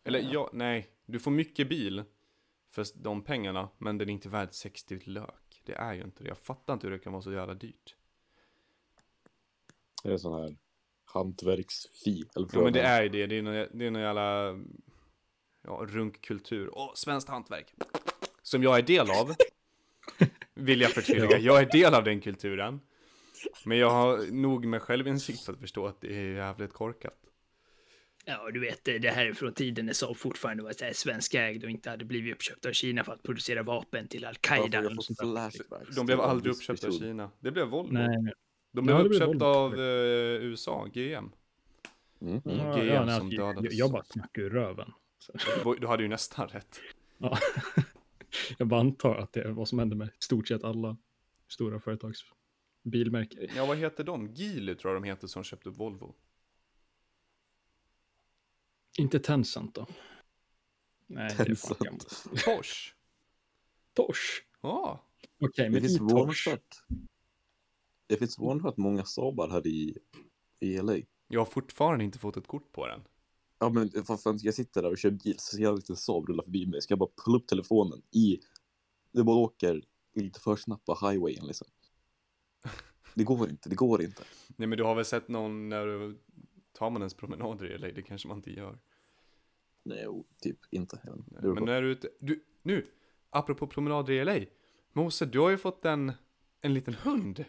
Eller ja, nej, du får mycket bil för de pengarna, men den är inte värd 60 lök. Det är ju inte det. Jag fattar inte hur det kan vara så jävla dyrt. Det är sån här hantverksfi. Eller Ja men det är ju det, det är någon, det är någon jävla ja, runkkultur. Åh, svenskt hantverk. Som jag är del av. Vill jag förtydliga. Jag är del av den kulturen. Men jag har nog med självinsikt för att förstå att det är jävligt korkat. Ja, du vet, det här är från tiden när Saab fortfarande var så här svenskägd och inte hade blivit uppköpt av Kina för att producera vapen till Al-Qaida. De blev aldrig uppköpta av. Kina. Det blev Volvo. Nej, De blev Ja, det blev uppköpta av eh, USA, GM. Mm. Mm. ja, GM ja, nej, som alltså, dödades. jag, jag bara snackar ur röven. Så, Du hade ju nästan rätt. ja. jag bara antar att det är vad som händer med stort sett alla stora företags bilmärken. Ja, vad heter de? Geely tror jag de heter som köpte upp Volvo. Inte Tencent då? Nej, det är fan Tencent. Tosh. Tosh. Ja. Okej, Det men i finns Tosh. vanskört. Det finns vanskört många Saabar här i, i LA. Jag har fortfarande inte fått ett kort på den. Ja men fan, jag sitter där och kör bil så ser jag en liten Saab rulla förbi mig. Ska jag bara pulla upp telefonen i... Det bara åker lite för snabbt på highwayen liksom. Det går inte, det går inte. Nej men du har väl sett någon när du tar man ens promenader i LA? Det kanske man inte gör. Nej, typ inte. Nej, men när du är ute, du, nu, apropå promenader i LA. Mose, du har ju fått en, en liten hund.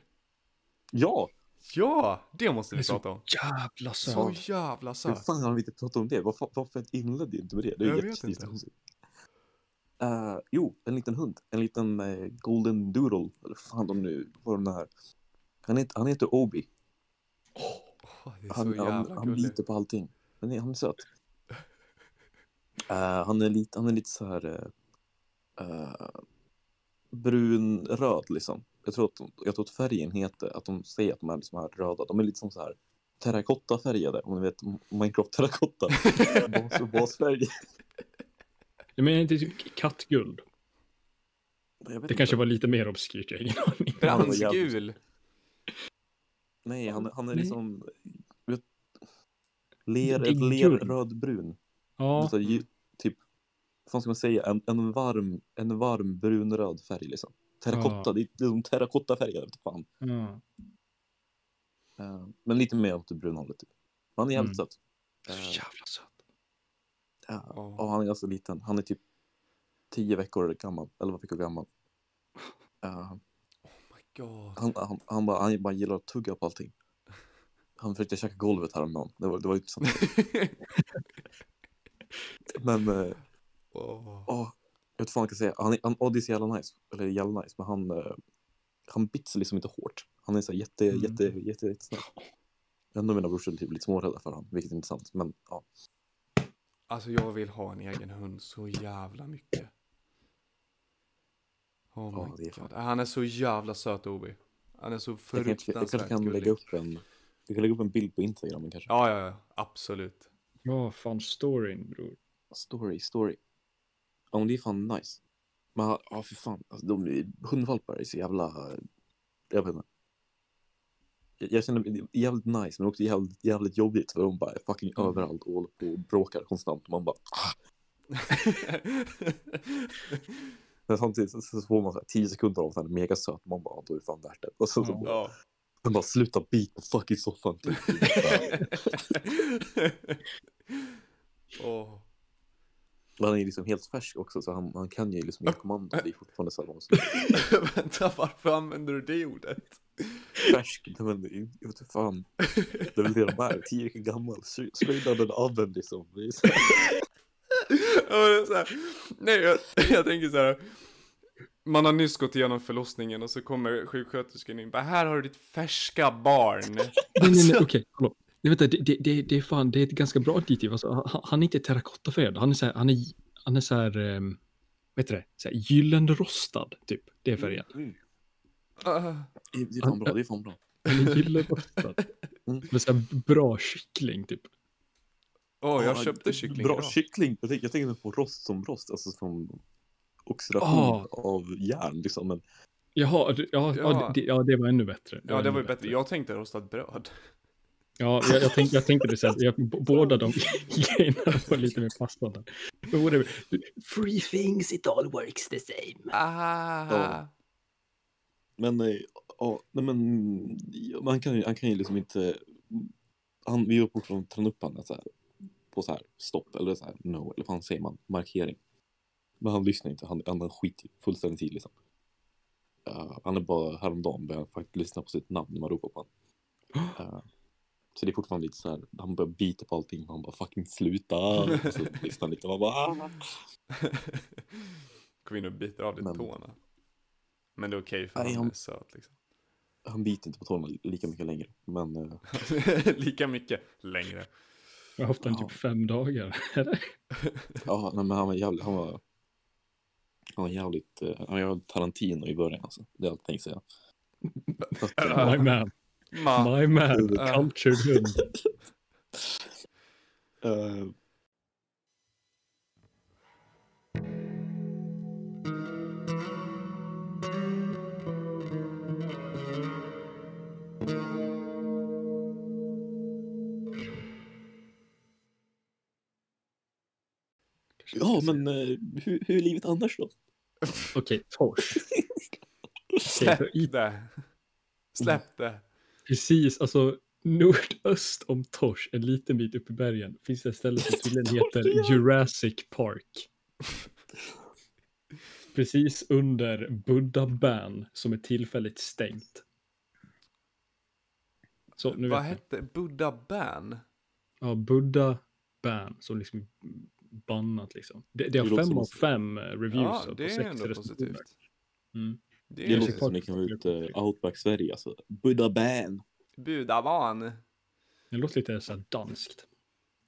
Ja! Ja, det måste vi är så prata om. Jävla Så söt. jävla Hur söt. fan har vi inte pratat om det? Varför, varför inledde jag inte med det? Det är Jag vet inte. Uh, jo, en liten hund. En liten eh, golden doodle. Eller fan de nu, vad de är. Han heter, han heter Obi. Är så Han, han, jävla han biter på allting. Men han är söt. Eh, han, är lite, han är lite så här uh, uh, brunröd liksom. Jag tror, att, jag tror att färgen heter, att de säger att de är liksom här röda. De är lite som så här terrakotta-färgade. Om ni vet Minecraft terrakotta. Bas, basfärg. Jag menar inte typ kattguld. Det kanske inte. var lite mer obskyrt, jag har ingen aning. Fransgul. Nej, han, han är liksom... Vet, ler, är guld. Ja, Så, typ, vad ska man säga, en, en varm, en varm brunröd färg liksom. Terrakotta, Ja. det är det är som terrakottafärg, jag vet inte fan. ja. Eh, men lite mer åt det brunhållet typ. Han är jävligt Mm. söt. Så Eh, jävla söt. ja, Ja. och han är ganska liten. Han är typ tio veckor gammal, elva veckor gammal. Eh, My God. han, han, han, bara, han bara gillar att tugga på allting. Han försökte käka golvet häromdagen. Det var, det var intressant. Men, eh, Åh. åh, jag vet inte vad man kan säga. Han, han, Oddie är jävla nice. Eller jävla nice, men han, eh, han bits liksom inte hårt. Han är så här jätte, Mm. jätte, jätte, jättesnäll. Ändå mina brorsor är typ lite smårädda för honom, vilket är intressant. Men ja, Alltså jag vill ha en egen hund så jävla mycket. Oh Ja, my fan- god. Han är så jävla söt Obi. Han är så jag kanske, jag fruktansvärt kanske kan gullig. lägga upp en, jag kan lägga upp en bild på Instagram kanske. Ja, ja, ja. Absolut. Ja, fan storyn bror. Story, story. Ja, men det är fan nice. Men ja, för fan. Alltså, de hundvalpar är så jävla... Jag vet inte. Jag, jag känner mig jävligt nice, men också jävligt, jävligt jobbigt för de bara är fucking Mm. överallt och håller på och bråkar konstant. Och man bara... Ah. Men samtidigt så, så får man så här 10 sekunder av att han är mega söt. Man bara, då är det fan värt det. Och så, så bara, ja. Man bara sluta bit på fucking soffan. Typ. Men han är liksom helt färsk också, så han, han kan ju liksom inga kommando. Det är fortfarande så här, Vänta, varför använder du det ordet? färsk, nej, men jag vet inte fan. Det är väl det de är, tio veckor gammal, the oven liksom. Det är så här, nej, jag, jag tänker så här. Man har nyss gått igenom förlossningen och så kommer sjuksköterskan in. Bara, här har du ditt färska barn. Nej, nej, nej, okej, kolla. Nej, vänta, det, det, det, det är fan, det är ett ganska bra adjektiv. Alltså, han, han är inte terrakottafärgad, han är så här, han är, han är så här, um, vad heter det, så här gyllenrostad, typ. Det är färgen. Mm. Ah, Det är fan bra, det är fan bra. Han är gyllenrostad. Mm. Med så här bra kyckling, typ. Åh, jag Ja, köpte kyckling Bra idag. kyckling, jag tänker, jag tänker på rost som rost, alltså som oxidation Ah. av järn liksom. Men Jaha, det- ja, ja. Ja. det, ja, det var ännu bättre. Ja, det ännu var ju bättre. Jag tänkte rostat bröd. Ja, jag, jag, tänkte, jag tänkte det sen. Jag, båda de grejerna var lite mer passande. Free things, it all works the same. Ah. Ja. Men, eh, ja, nej men, man kan ju, han kan ju liksom inte, han, vi var träna upp honom så här, på så här stopp eller så här no, eller vad fan säger man, markering. Men han lyssnar inte, han, han skiter fullständigt i liksom. Uh, han är bara häromdagen började han faktiskt lyssna på sitt namn när man ropar på honom. Uh, så det är fortfarande lite så här, han börjar bita på allting, han bara fucking sluta. Och så lyssnar han lite, man bara ah. Kom in och biter av dig Men- tårna. Men det är okej för Nej, han är söt liksom. Han biter inte på tårna lika mycket längre. Men eh, Lika mycket längre. Jag har haft den Ja. typ fem dagar. Eller? Ja, nej, men han var jävligt, han var, han var jävligt, eh, han var jävligt Tarantino i början alltså. Det är allt jag tänkte säga. Eh, My man. Ma. My man. Ja. Cultured hund. eh, ja, men eh, hur, hur är livet annars då? Okej, torsk. Släpp i- det. Släpp det. Precis, alltså nordöst om Tors, en liten bit upp i bergen, finns det ett ställe som tydligen heter Jurassic Park. Precis under Buddha Ban som är tillfälligt stängt. Så nu Vad vet ni. hette Buddha Ban? Ja, Buddha Ban som liksom bannat liksom. Det, det har Det fem som- av fem eh, reviews. Ja, och det sex är ändå positivt. Mm. Det Det är låter som det kan vara ut uh, Outback Sverige alltså. Buddha Ban. Buddha Ban. Det låter lite så här danskt.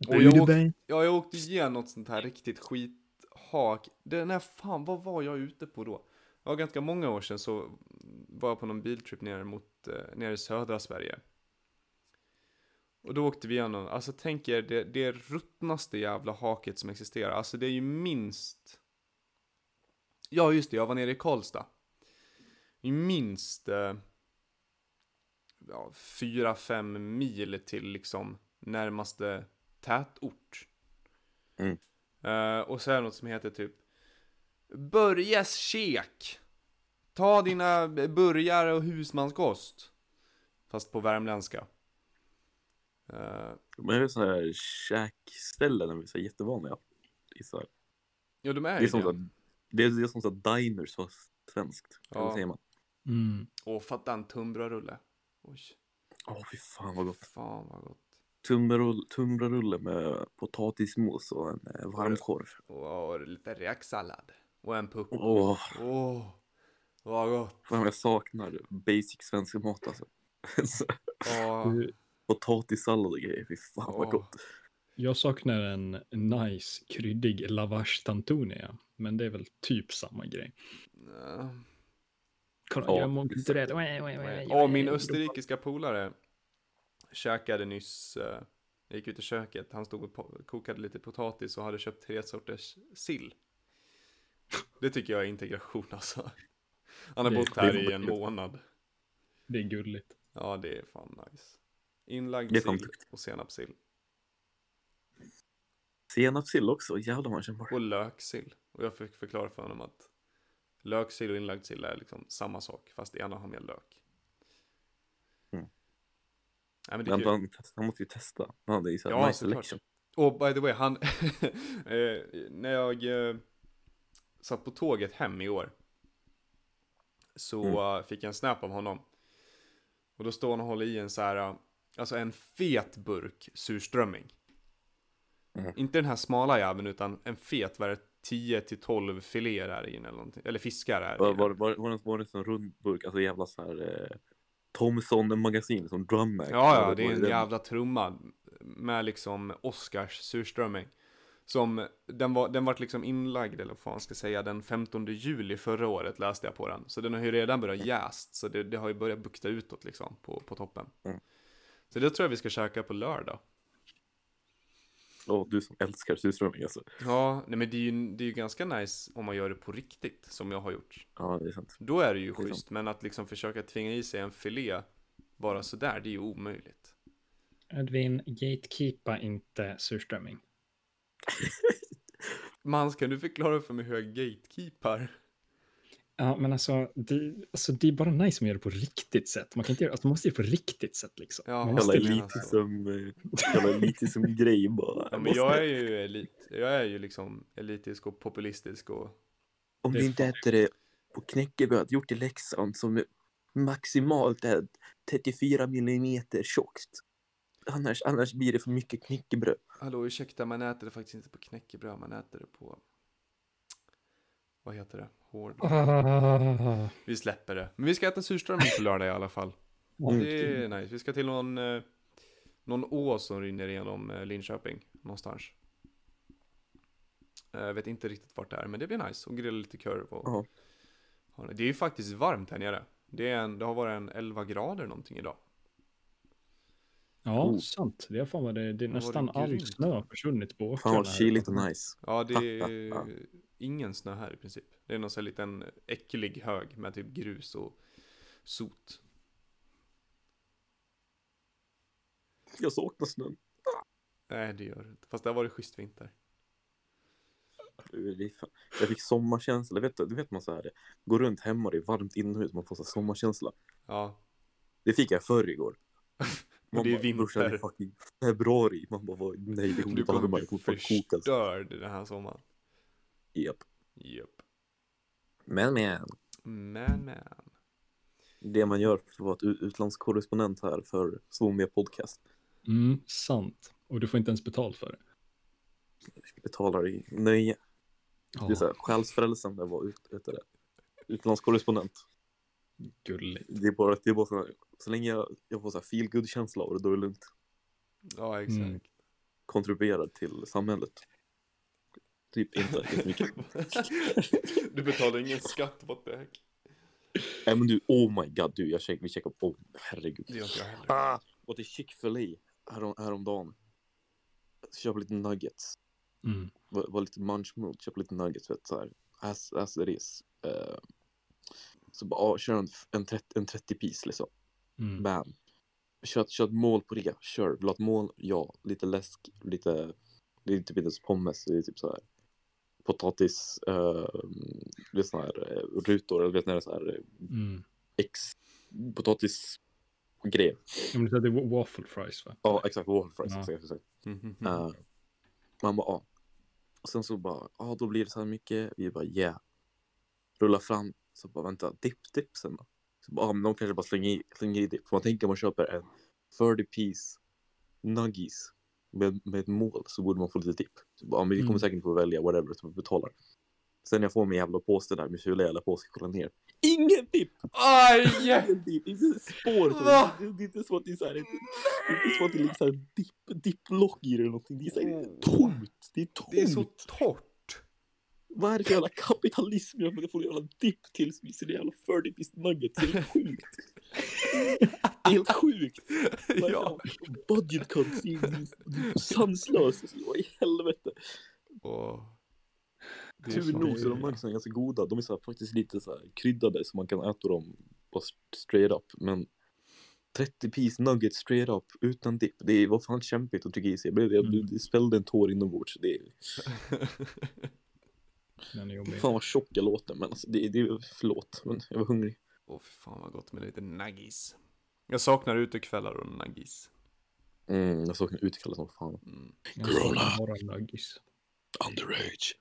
Och jag, åkte, ja, jag åkte igenom något sånt här riktigt skithak. Den här fan, vad var jag ute på då? Ja, ganska många år sedan så var jag på någon biltrip nere mot, eh, nere i södra Sverige. Och då åkte vi igenom, alltså tänk er det, det ruttnaste jävla haket som existerar. Alltså det är ju minst... Ja just det, jag var nere i Karlstad. Är minst eh, ja, fyra, fem mil till liksom närmaste tätort. Mm. Eh, och så är det något som heter typ Börjes kek. Ta dina burgare och husmanskost. Fast på värmländska. Eh, Men det är så här käkställen, de är så här jättevanliga. I så här. ja, de är Det ju är som, det. det är, det är som så diners fast svenskt. Ja. Eller säger man? Mm. Åh, fatta en tunnbrödsrulle. Oj, Åh fy fan vad gott. fan vad gott. Tunnbrödsrulle tunnbrödsrulle med potatismos och en eh, varmkorv. Och lite räksallad. Och en puck. Åh, Åh, vad gott. fan jag saknar basic svensk mat alltså. Så, Åh, Du, Potatissallad och grejer, fy fan vad gott. Jag saknar en nice kryddig lavash tantunia, men det är väl typ samma grej. Kolla, Ja, jag är mångkulturell. Åh, min österrikiska polare käkade nyss, eh, jag gick ut i köket, han stod och kokade lite potatis och hade köpt tre sorters sill. Det tycker jag är integration alltså. Han har bott här i en månad. Det är gulligt. Ja, det är fan nice. Inlagd sill och senapssill. Senapssill också, jävlar känner bara. Och löksill. Och jag fick förklara för honom att löksill och inlagd sill är liksom samma sak, fast det ena har mer lök. Mm. Nej, men det Men han, han måste ju testa. Han hade ju så här Ja, nice selection. Och by the way, han... eh, när jag eh, satt på tåget hem i år. Så Mm. eh, fick jag en snap av honom. Och då står han och håller i en så här, alltså en fet burk surströmming. Mm. Inte den här smala jäveln utan en fet, vad är det, 10 till 12 filéer här inne eller någonting. Eller fiskar här Var, var, var, var, var det en sån rund burk, alltså jävla så här eh, Thomson-magasin som drum mag? Ja, ja, det är en jävla trumma med liksom Oscars surströmming. Som, den var, den vart liksom inlagd, eller vad fan ska jag säga, den 15 juli förra året läste jag på den. Så den har ju redan börjat jäst, så det, det har ju börjat bukta utåt liksom på, på toppen. Mm. Så det tror jag vi ska käka på lördag. Åh, du som älskar surströmming alltså. Ja, nej men det är, ju, det är ju ganska nice om man gör det på riktigt, som jag har gjort. Ja, det är sant. Då är det ju Det schysst, men att liksom försöka tvinga i sig en filé bara sådär, det är ju omöjligt. Edvin, gatekeepa inte surströmming. Mans, kan du förklara för mig hur jag gatekeepar? Ja, men alltså det, alltså, det är bara nice om man gör det på riktigt sätt. Man kan inte göra, alltså, man måste göra det på riktigt sätt liksom. Ja, man måste Jävla ju måste, mena så. elitism, eh, jävla elitism grej bara. Ja, men jag är ju elit. Jag är ju liksom elitisk och populistisk och... Om det du inte äter det på knäckebröd gjort i Leksand som maximalt är 34 millimeter tjockt. Annars, annars blir det för mycket knäckebröd. Hallå, ursäkta, man äter det faktiskt inte på knäckebröd, man äter det på... Vad heter det? Hård... Ah, Vi släpper det. Men vi ska äta surströmming på lördag i alla fall. Mm. Det är nice. Vi ska till någon, eh, någon å som rinner igenom eh, Linköping, någonstans. Eh, Jag vet inte riktigt vart det är, men det blir nice. Och grilla lite korv och... Ha det. Det är ju faktiskt varmt här nere. Det, är en, det har varit en 11 grader någonting idag. Ja, Oh. sant. Det är fan vad det, det är nästan det all snö har försvunnit på Fan vad åkrarna kyligt och nice. Ja, det är ingen snö här i princip. Det är någon sån här liten äcklig hög med typ grus och sot. Jag saknar snön. Nej, det gör det inte. Fast det har varit schysst vinter. Jag fick sommarkänsla. Vet du, du vet man så här, går runt hemma, det är varmt inomhus, man får så sommarkänsla. Ja, Det fick jag förr igår. och det är bara, "Brorsan, det är vinter. fucking februari. Man bara, nej det kommer Du kommer bli alltså. förstörd den här sommaren. Japp. Japp. Men men. Men, men. Det man gör för att vara utlandskorrespondent här för Svomia podcast. Mm, sant. Och du får inte ens betalt för det. Betalar i nöje. Ja, Det är så här, själsfrälsande att vara ut, utlandskorrespondent. Gulligt. Det är bara, det är bara så, här, så länge jag, jag får så här feel good känsla av det, då är det lugnt. Ja, exakt. Mm. Kontribuerar till samhället. Typ inte jättemycket. du betalar ingen skatt, what the heck? Nej men du, oh my god du, jag check, vi checkar på, oh, herregud. Det gör jag heller. Ah, och till Chick-fil-A härom, häromdagen. Köpa lite nuggets. Mm. Var, var lite munch mood, köpa lite nuggets, vet så här. As, as it is. Eh, så bara, ah, kör en, en, 30, en 30 piece liksom. Mm. Bam. kör, kör ett mål på det, kör. Vill du ha ett mål? Ja. Lite läsk, lite, det är typ inte ens pommes, det är typ så här potatis, uh, det är sån här eh, rutor, eller vet är så här eh, Mm. ex, potatis grejer. Ja, men det är wa- waffle fries va? Ja, exakt, waffle fries, Ja. exakt, exakt. Mhm. Uh, man bara, ja. Och sen så bara, ja då blir det så här mycket. Vi bara, yeah. Rullar fram, så bara, vänta, dipp, dipsen då? Så bara, ja, men de kanske bara slänger i, slänger i dipp. För man tänker om man köper en 40 piece nuggies med, med ett mål så borde man få lite dipp. Så bara, ja, men vi kommer Mm. säkert få välja whatever som vi betalar. Sen när jag får min jävla påse där med fula jävla påse, kolla ner. Ingen dipp! Aj! Ingen dipp! Inte spår! på Va? det. Är inte så att det är så här, det är inte så att det ligger så här dipp, dipplock i det eller någonting. Det är så här tomt! Det är tomt! Det är så torrt. Vad är det för jävla kapitalism jag får en jävla dipp till sin jävla 40 piece nuggets? Det är helt sjukt! Det är helt sjukt! Är ja. Budget cuts, det är- det är sanslöst! Vad i helvete? Är Tur så- nog så är de nuggetsarna ganska goda. De är så här, faktiskt lite så här kryddade så man kan äta dem bara straight up. Men 30 piece nuggets straight up utan dipp. Det var fan kämpigt att trycka i sig. Jag, blev, jag, Mm. det svällde en tår inombords. Det är, Den är jobbig. fan vad tjock jag låter. Men alltså, det, det, förlåt, men jag var hungrig. Åh fy fan vad gott med lite naggis. Jag saknar utekvällar och naggis. Mm, jag saknar utekvällar som fan. Mm. Jag Corona. saknar Bara nuggis. Underage.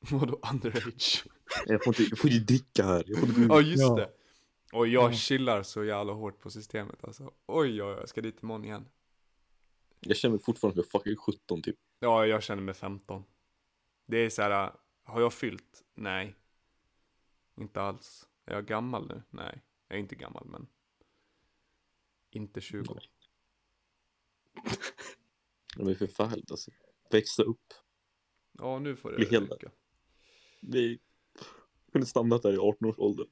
Vadå underage? Jag får inte, jag får inte dricka här. Jag får inte gå ut. Ja just Ja. det. Och jag Ja. chillar så jävla hårt på systemet alltså. Oj oj oj, jag ska dit imorgon igen. Jag känner mig fortfarande som jag fucking 17 typ. Ja, jag känner mig 15. Det är så här, har jag fyllt? Nej. Inte alls. Är jag gammal nu? Nej. Jag är inte gammal, men. Inte 20. Det är förfärligt alltså. Växa upp. Ja, nu får det räcka. Vi kunde stannat där i 18 års ålder.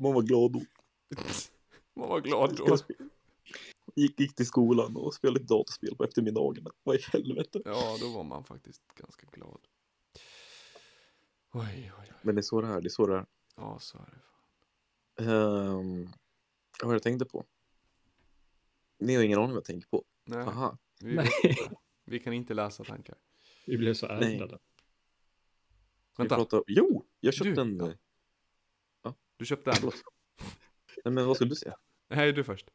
Man var glad då. Man var glad då. Gick, gick till skolan och spelade lite dataspel på eftermiddagarna. Vad i helvete. Ja, då var man faktiskt ganska glad. Oj, oj, oj. Men det är så det är. Det är så det är. Ja, så är det. Um, vad var jag tänkte på? Ni har ingen aning vad jag tänker på. Nej, Aha. vi, Nej. vi kan inte läsa tankar. Vi blev så. Vi Vänta, pratar... Jo! Jag köpte Du, en... ja. eh, du köpte en. Nej men vad skulle du säga? Nej, du först.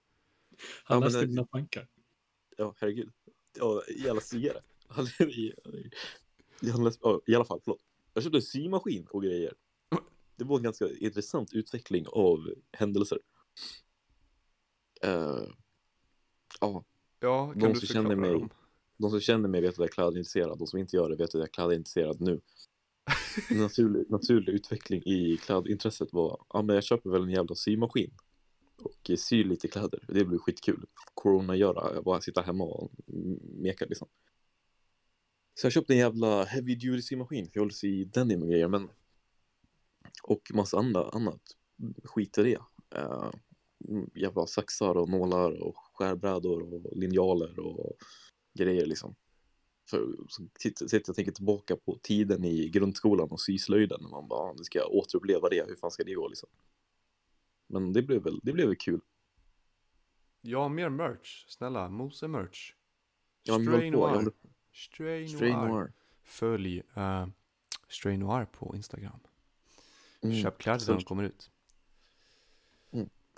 Han Ja, men läste det- dina tankar. Ja, herregud. Ja, jävla sigare. I, ja, I alla fall, förlåt. Jag köpte en symaskin och grejer. Det var en ganska intressant utveckling av händelser. Eh, ja, Ja, kan De du som känner mig- dem? de som känner mig vet att jag är klädintresserad. De som inte gör det vet att jag är klädintresserad nu. Naturlig, naturlig utveckling i klädintresset var, ja men jag köper väl en jävla symaskin. Och syr lite kläder. Det blir skitkul. Corona göra, jag bara sitta hemma och meka liksom. Så jag köpte en jävla heavy duty symaskin. För jag håller sig i denim och grejer. Men... Och massa andra, annat. Skit i det. Uh, jävla saxar och nålar och skärbrädor och linjaler och grejer liksom. För så sitter jag tänker tillbaka på tiden i grundskolan och syslöjden. Och man bara, "Ah, nu ska jag återuppleva det. Hur fan ska det gå liksom? Men det blev väl, det blev väl kul. Ja, mer merch. Snälla, Mose merch. Jag Stray höll på, jag. Stray Stray Noir. Noir. Följ uh, Stray Noir på Instagram. Mm, Köp kläder när de kommer ut.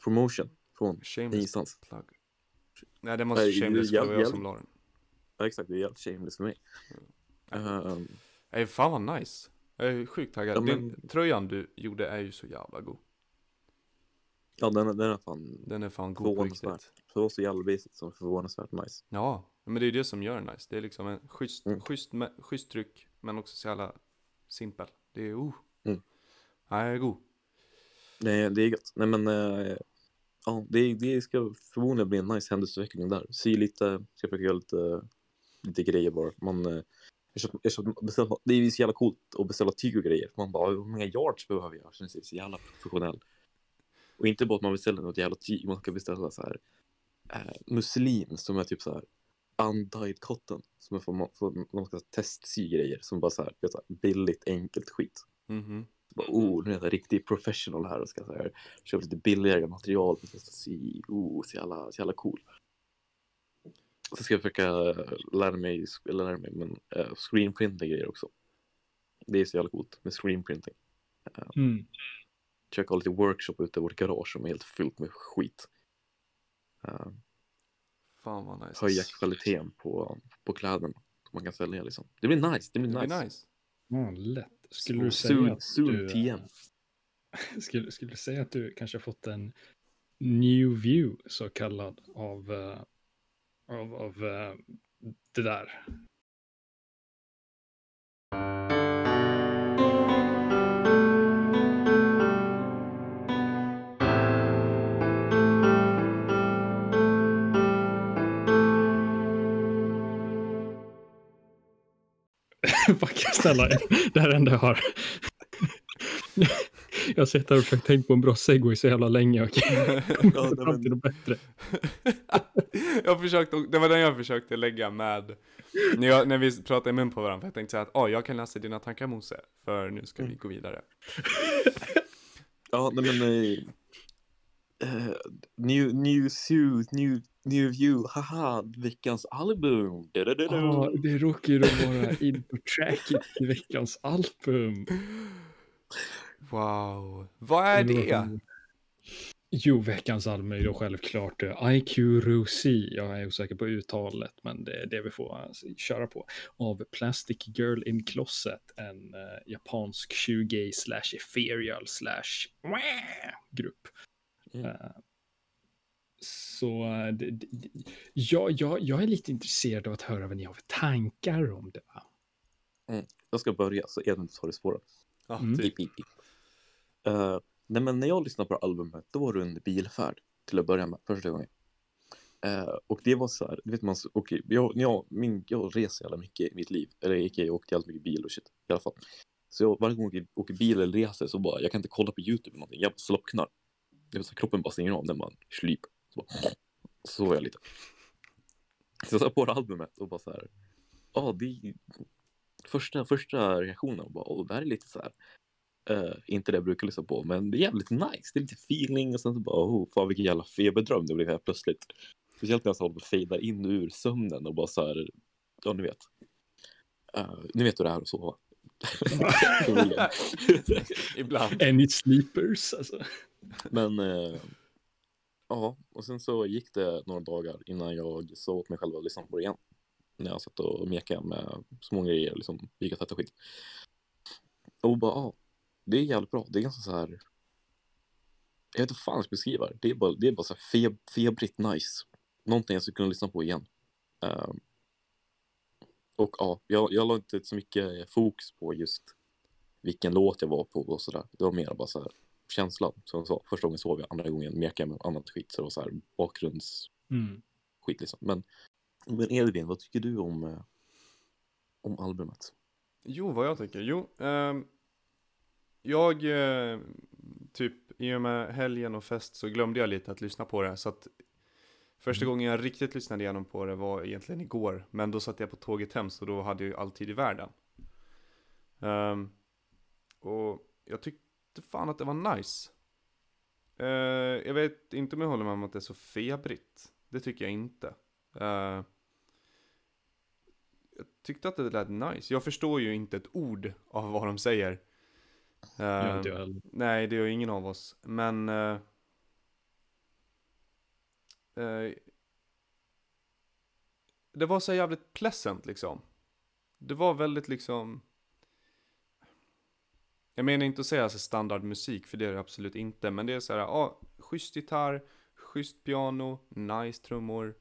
Promotion från ingenstans. plug. Nej, det måste shameless var jag som la den. Ja, exakt, det är jävligt shameless för mig. Ehm, Nej, fan vad nice. Jag är sjukt taggad. Ja, men- tröjan du gjorde är ju så jävla god. ja, den, den är fan Den är fan god på riktigt. för oss så jävla basic som förvånansvärt nice. Ja, men det är ju det som gör den nice. Det är liksom en schysst, Mm. schysst, med- schysst tryck, men också så jävla simpel. Det är, oh. Mm. Nej, jag är god. Nej, det är gött. Nej, men eh, ja, det, det ska förmodligen bli en nice händelseutveckling där. Sy lite, ska försöka göra lite, lite grejer bara. Man, eh, jag köpt, jag köpt, beställa, det är ju så jävla coolt att beställa tyg och grejer. Man bara, hur många yards behöver jag? Känns det så jävla professionell. Och inte bara att man beställer något jävla tyg, man ska beställa så här eh, muslin som är typ så här undyed cotton. Som är för, man, för man ska testsy grejer som bara så här, så här billigt, enkelt skit. Mhm. Bara, oh, nu är jag riktigt professional här och ska så här, köpa lite billigare material för att testa sy. Oh, så jävla, så jävla cool. så ska jag försöka lära mig, lära mig, men uh, screenprinta grejer också. Det är så jävla coolt med screenprinting. Mm. Försöka ha lite workshop ute i vårt garage som är helt fyllt med skit. Uh, Fan vad nice. höja kvaliteten på, på kläderna som man kan sälja liksom. Det blir nice, det blir Det nice. blir nice. Ja, lätt. Skulle du säga soon, att soon du, TM. skulle, skulle du säga att du kanske har fått en new view så kallad av, eh, av, av eh, det där? Backa snälla, det här är det enda jag har. Jag har sett här och försökt tänka på en bra segway så jävla länge och Ja, kommit nej, fram till men- något bättre. jag försökte, det var den jag försökte lägga med när, jag, när vi pratade i mun på varandra. För jag tänkte säga att oh, jag kan läsa dina tankar Mose. För nu ska vi gå vidare. Ja, nej men... eh, eh, new, new suit, new, new view, haha, veckans album. Da-da-da-da. Ja, det råkar ju då vara introtracket till veckans album. Wow. Vad är det? Jo, veckans album är ju då självklart eh, IQ Rosie. Jag är osäker på uttalet, men det är det vi får alltså, köra på. Av Plastic Girl in Closet, en eh, japansk shoegay slash ethereal slash grupp. Mm. Eh, så det, det, det- ja, jag, jag är lite intresserad av att höra vad ni har för tankar om det. Va? Jag ska börja så Edvin tar det svåra. Mm. typ. Pip, pip, pip. Eh, nej men när jag lyssnade på albumet då var det under bilfärd till att börja med första gången. Eh, och det var så här, du vet man, okej, jag, när jag, min, jag reser jävla mycket i mitt liv. Eller icke, jag åkte jävligt mycket bil och shit i alla fall. Så jag, varje gång jag åker, bil eller reser så bara, jag kan inte kolla på YouTube eller någonting. Jag slocknar. Det är så här, kroppen bara stänger av, den bara slyp. Så, så var jag lite. Så jag satte på det albumet och bara så här, ja det är första, första reaktionen var bara, åh det här är lite så här Eh, inte det jag brukar lyssna på, men det är jävligt nice. Det är lite feeling och sen så bara, oh, fan vilken jävla feberdröm det blev här plötsligt. Speciellt när jag så håller på att fejda in ur sömnen och bara så här, ja ni vet. Uh, ni vet hur det är att sova. Ibland. Any sleepers? Alltså. men eh, ja, och sen så gick det några dagar innan jag sa åt mig själv att lyssna på det igen. När jag satt och mekade med så många grejer, liksom, gick och tvättade skit. Och bara, ja, det är jävligt bra. Det är ganska så här. Jag vet inte fan hur jag ska beskriva det. Det är bara, det är bara så här feb, febrigt nice. Någonting jag skulle kunna lyssna på igen. Ehm, och ja, jag, jag la inte så mycket fokus på just vilken låt jag var på och sådär. Det var mer bara så här känslan. Som sa, första gången sov jag, andra gången mekade jag med annat skit. Så det var så här bakgrundsskit Mm. liksom. Men, men Edvin, vad tycker du om, eh, om albumet? Jo, vad jag tycker? Jo, ehm, jag, eh, typ i och med helgen och fest så glömde jag lite att lyssna på det. Så att första gången jag riktigt lyssnade igenom på det var egentligen igår. Men då satt jag på tåget hem så då hade jag ju all tid i världen. Ehm, och jag tyckte fan att det var nice. Eh, jag vet inte om jag håller med om att det är så febrigt. Det tycker jag inte. Eh, jag tyckte att det lät nice. Jag förstår ju inte ett ord av vad de säger. Jag Eh, inte jag heller. nej, det gör ingen av oss. Men... eh, eh, det var så jävligt pleasant liksom. Det var väldigt liksom... Jag menar inte att säga alltså standardmusik, för det är det absolut inte. Men det är så här, ja, ah, schysst gitarr, schysst piano, nice trummor.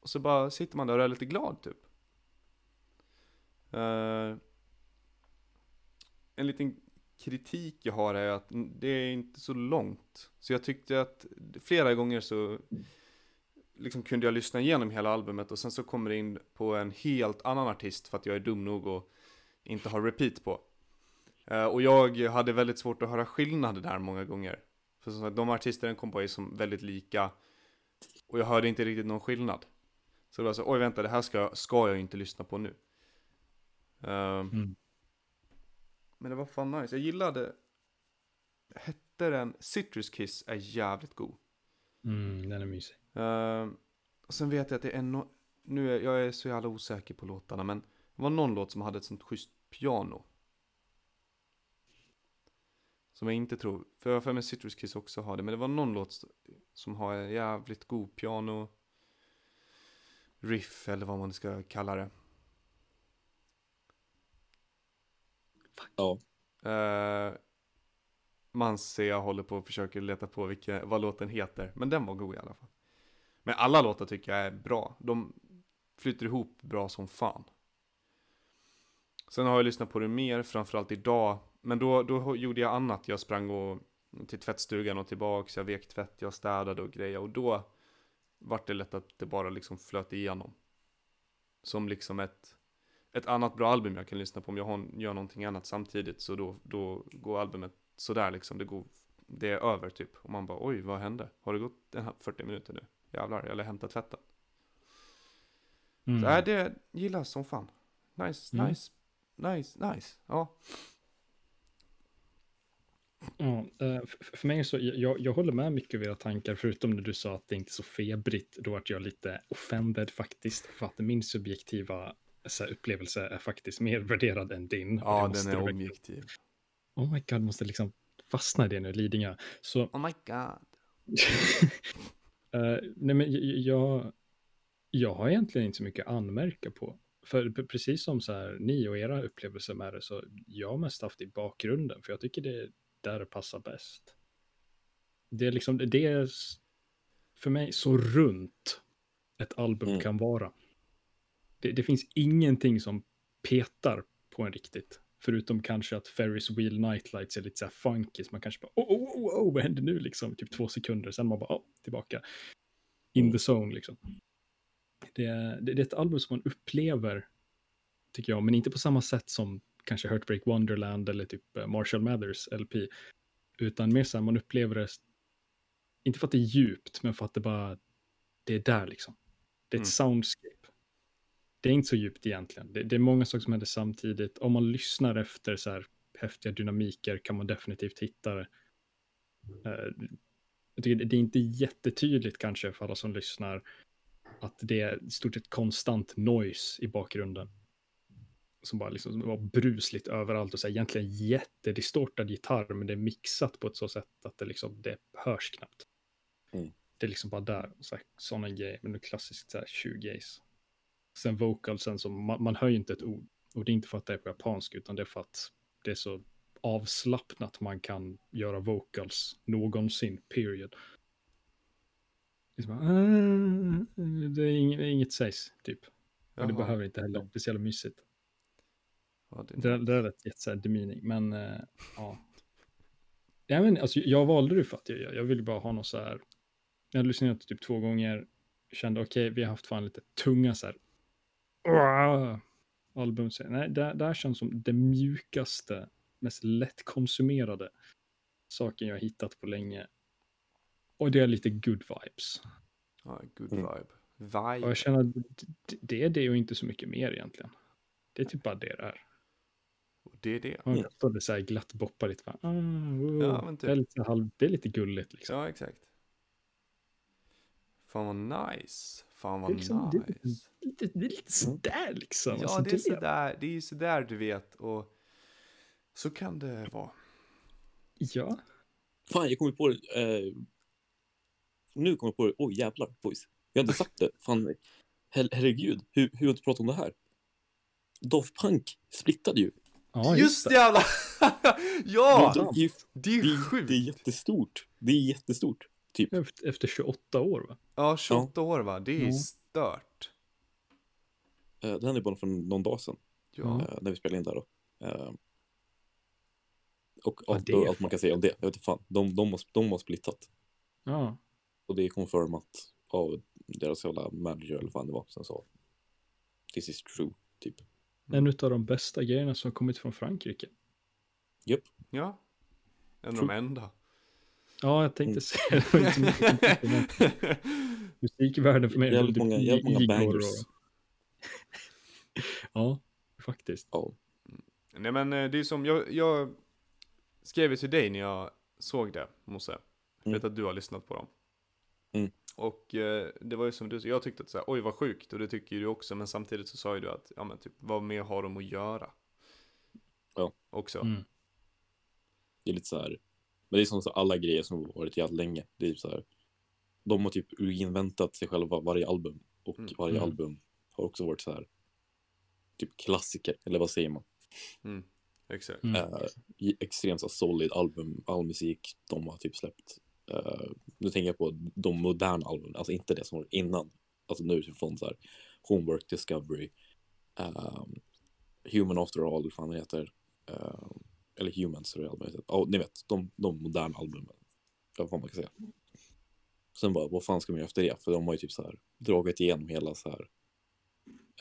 Och så bara sitter man där och är lite glad typ. Uh, en liten kritik jag har är att det är inte så långt. Så jag tyckte att flera gånger så liksom kunde jag lyssna igenom hela albumet och sen så kommer det in på en helt annan artist för att jag är dum nog och inte har repeat på. Eh, och jag hade väldigt svårt att höra skillnader där många gånger. För som sagt, de artister den kom på är som väldigt lika och jag hörde inte riktigt någon skillnad. Så det var så, oj vänta, det här ska, ska jag inte lyssna på nu. Ehm, Mm. Men det var fan nice, jag gillade Hette den Citrus Kiss är jävligt god Mm, den är mysig. Ehm, Och sen vet jag att det är no... Nu är jag är så jävla osäker på låtarna men det var någon låt som hade ett sånt schysst piano. Som jag inte tror, för jag har för mig Citrus Kiss också har det, men det var någon låt som har jävligt god piano riff eller vad man ska kalla det. Ja. Uh, man ser jag håller på och försöker leta på vilka, vad låten heter, men den var god i alla fall. Men alla låtar tycker jag är bra, de flyter ihop bra som fan. Sen har jag lyssnat på det mer, framförallt idag, men då, då gjorde jag annat. Jag sprang och, till tvättstugan och tillbaks, jag vek tvätt, jag städade och grejer och då vart det lätt att det bara liksom flöt igenom. Som liksom ett, ett annat bra album jag kan lyssna på om jag har, gör någonting annat samtidigt så då, då går albumet sådär liksom, det, går, det är över typ. Och man bara oj, vad hände? Har det gått den här 40 minuter nu? Jävlar, eller hämta tvätten. Mm. Så är det gillas som fan. Nice, Mm. nice, nice, nice. Ja. Ja, eh, för mig så, jag, jag håller med mycket av era tankar, förutom när du sa att det inte är så febrigt, då vart jag lite offended faktiskt, för att min subjektiva så här, upplevelse är faktiskt mer värderad än din. Ja, den är objektiv. Oh my god, måste liksom fastna i det nu, Lidingö. Så, Oh my god. eh, nej men jag, jag har egentligen inte så mycket att anmärka på. För precis som så här, ni och era upplevelser med det, så jag har mest haft det i bakgrunden, för jag tycker det är där det passar bäst. Det är liksom, det är för mig så runt ett album Mm. kan vara. Det, det finns ingenting som petar på en riktigt. Förutom kanske att Ferris Wheel Nightlights är lite så här funky, så man kanske bara, oh, oh, oh, oh, vad händer nu liksom? Typ två sekunder, sen man bara, oh, tillbaka. In the zone liksom. Det, det, det är ett album som man upplever, tycker jag, men inte på samma sätt som kanske Heartbreak Wonderland eller typ eh, Marshall Mathers LP. Utan mer så här, man upplever det, inte för att det är djupt, men för att det bara, det är där liksom. Det är ett Mm. soundscape. Det är inte så djupt egentligen. Det, det är många saker som händer samtidigt. Om man lyssnar efter så här häftiga dynamiker kan man definitivt hitta det. Eh, jag tycker det, är inte jättetydligt kanske för alla som lyssnar att det är stort sett konstant noise i bakgrunden. Som bara liksom var brusligt överallt och så här, egentligen jättedistortad gitarr men det är mixat på ett så sätt att det liksom det hörs knappt. Mm. Det är liksom bara där, så här, sådana grejer, men är klassiskt så här shoegaze. Sen vocalsen som, man, man hör ju inte ett ord. Och det är inte för att det är på japanska utan det är för att det är så avslappnat man kan göra vocals någonsin, period. Det är, "Ah", det är inget, inget sägs, typ. Och det behöver inte heller, det är så jävla mysigt. Ja, det, Det, det är rätt jätte demeaning, men eh, ja. Jag, men, alltså, jag valde det för att jag, jag ville bara ha något så här. Jag hade lyssnat typ två gånger, kände okej, vi har haft fan lite tunga så här. "Åh!" Album, så, nej, det, det här känns som det mjukaste, mest lättkonsumerade saken jag har hittat på länge. Och det är lite good vibes. ja, good Mm. vibe. Vibe. Och jag känner att det- det är det och inte så mycket mer egentligen. Det är typ bara det det är. Och det är det. Man Mm. kan stå där så här glatt boppa lite. Bara, ah, wow. Ja, men typ. det, är lite halv, det är lite gulligt liksom. Ja, exakt. Fan vad nice. Fan Det vad liksom- det nice. Lite, det är lite sådär liksom. Ja, Alltså, det är sådär. Det är ju sådär du vet. Och så kan det vara. Ja, Fan, jag kommer på det. Eh, nu kommer jag på det. Oj, jävlar, boys. Jag har inte sagt det. Fan, her herregud. Hur, hur har jag inte pratat om det här? Daft Punk splittade ju. Ja Just det. jävla! ja! det, är, ju- Det är det, ju är- sjukt. det är jättestort. Det är jättestort. Typ. Efter, efter 28 år va? Ja, 28 år va? Det är ju Ja. stört. Eh, det hände bara för någon dag sedan. Ja. eh, när vi spelade in där då. Eh, och Ja, allt, allt man kan säga om det. Jag vet inte fan. De, de, har, de har splittat. Ja. Och det är confirmat av deras jävla manager eller vad fan det var. Sen sa this is true, typ. En av de bästa grejerna som har kommit från Frankrike. Ja. En av de enda. Ja, jag tänkte Mm. säga det. Musikvärlden för mig är Jävligt många, jävligt många bangers. Ja, faktiskt. Ja. Nej men eh, det är som, jag, jag skrev till dig när jag såg det, Mosse. Jag vet Mm. att du har lyssnat på dem. Mm. Och eh, det var ju som du jag tyckte att så här, oj vad sjukt, och det tycker ju du också, men samtidigt så sa ju du att, ja men typ, vad mer har de att göra? Ja. Också. Mm. Det är lite så här. Men det är som så alla grejer som har varit jävligt länge. Det är typ så här. De har typ inväntat sig själva varje album. Och Mm. varje Mm. album har också varit så här. Typ klassiker, eller vad säger man? Mm. Exakt. I- extremt så solid album, all musik de har typ släppt. Uh, nu tänker jag på de moderna albumen, alltså inte det som var innan. Alltså nu typ från så här Homework, Discovery, ehm, Human After All, vad fan det heter. Uh, eller Humans, tror jag albumet heter. Ni vet, de, de moderna albumen. Vad fan man kan säga. Sen bara, vad fan ska man göra efter det? För de har ju typ så här dragit igenom hela så här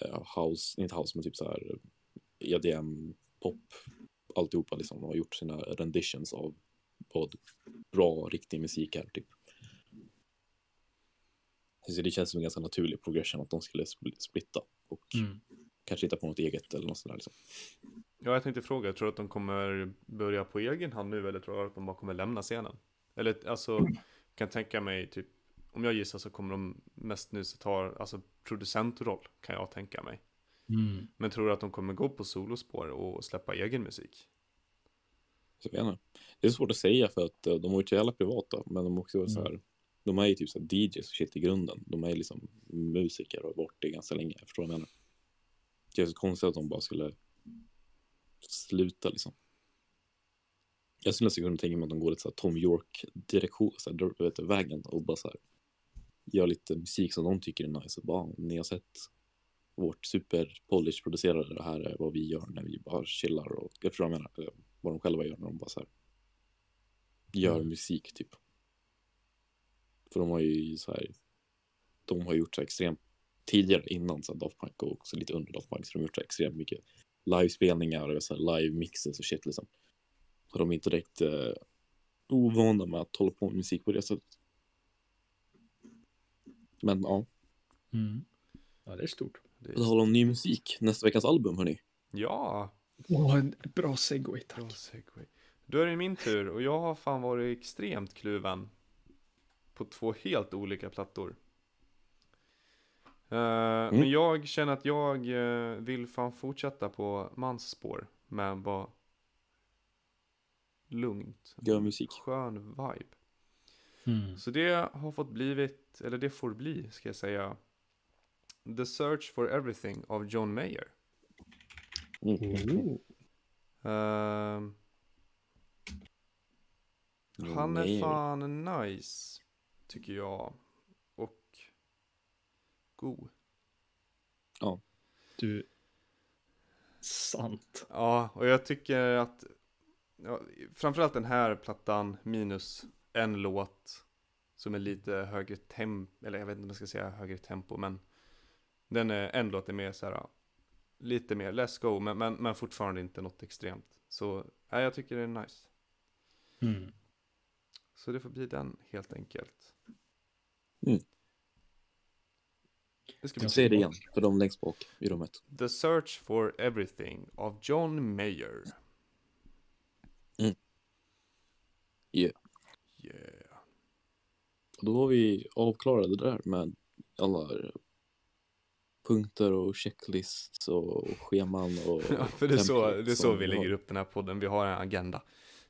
eh, house, inte house, men typ så här EDM, pop, alltihopa liksom. De har gjort sina renditions av vad bra, riktig musik är typ. Så det känns som en ganska naturlig progression att de skulle spl- splitta och Mm. kanske hitta på något eget eller något sånt där liksom. Ja, jag tänkte fråga, tror du att de kommer börja på egen hand nu, eller tror du att de bara kommer lämna scenen? Eller alltså, kan tänka mig typ, om jag gissar så kommer de mest nu så ta, alltså producentroll, kan jag tänka mig. Mm. Men tror du att de kommer gå på solospår och släppa egen musik? Så jag vet inte. Det är svårt att säga för att eh, de har varit så jävla privata, men de är också så här, de är ju typ så här DJs och shit i grunden. De är liksom musiker och har varit det ganska länge, jag förstår vad jag menar. Det är så konstigt att de bara skulle sluta liksom. Jag skulle nästan kunna tänka mig att de går lite så här Tom York-direktion, så här, vet, vägen och bara så här gör lite musik som de tycker är nice. Och bara, ni har sett vårt super polish producerade det här är vad vi gör när vi bara chillar och jag förstår vad jag menar. Vad de själva gör när de bara så här gör Mm. musik typ. För de har ju så här, de har gjort så här extremt tidigare innan så här Daft Punk och också lite under Daft Punk så de har gjort så här extremt mycket livespelningar och så här live mixes och shit liksom. Så de är inte direkt eh, ovana med att hålla på med musik på det sättet. Men ja, Mm. Ja, det är stort. Det på tal om ny musik, nästa veckas album hörni. Ja, Åh, en bra segway, bra tack. segway. Då är det min tur och jag har fan varit extremt kluven på två helt olika plattor. Eh, Men jag känner att jag eh, vill fan fortsätta på Mans spår med bara lugnt. Gör musik. Skön vibe. Mm. Så det har fått blivit, eller det får bli, ska jag säga, The Search for Everything av John Mayer. Mm. Ehm, han är fan nice, tycker jag. Och god. Du, sant. Ja, och jag tycker att ja, framförallt den här plattan minus en låt som är lite högre tempo, eller jag vet inte om jag ska säga högre tempo, men den är, en låt är mer så här, lite mer let's go, men, men, men fortfarande inte något extremt. Så ja, jag tycker det är nice. Mm. Så det får bli den helt enkelt. Mm. Det ska Jag Säg det igen, för de längst bak i rummet. The Search for Everything av John Mayer. Yeah. Yeah. Och då var vi avklarade det där med alla punkter och checklists och scheman och Ja, för det är så, det är så vi lägger upp den här podden. Vi har en agenda.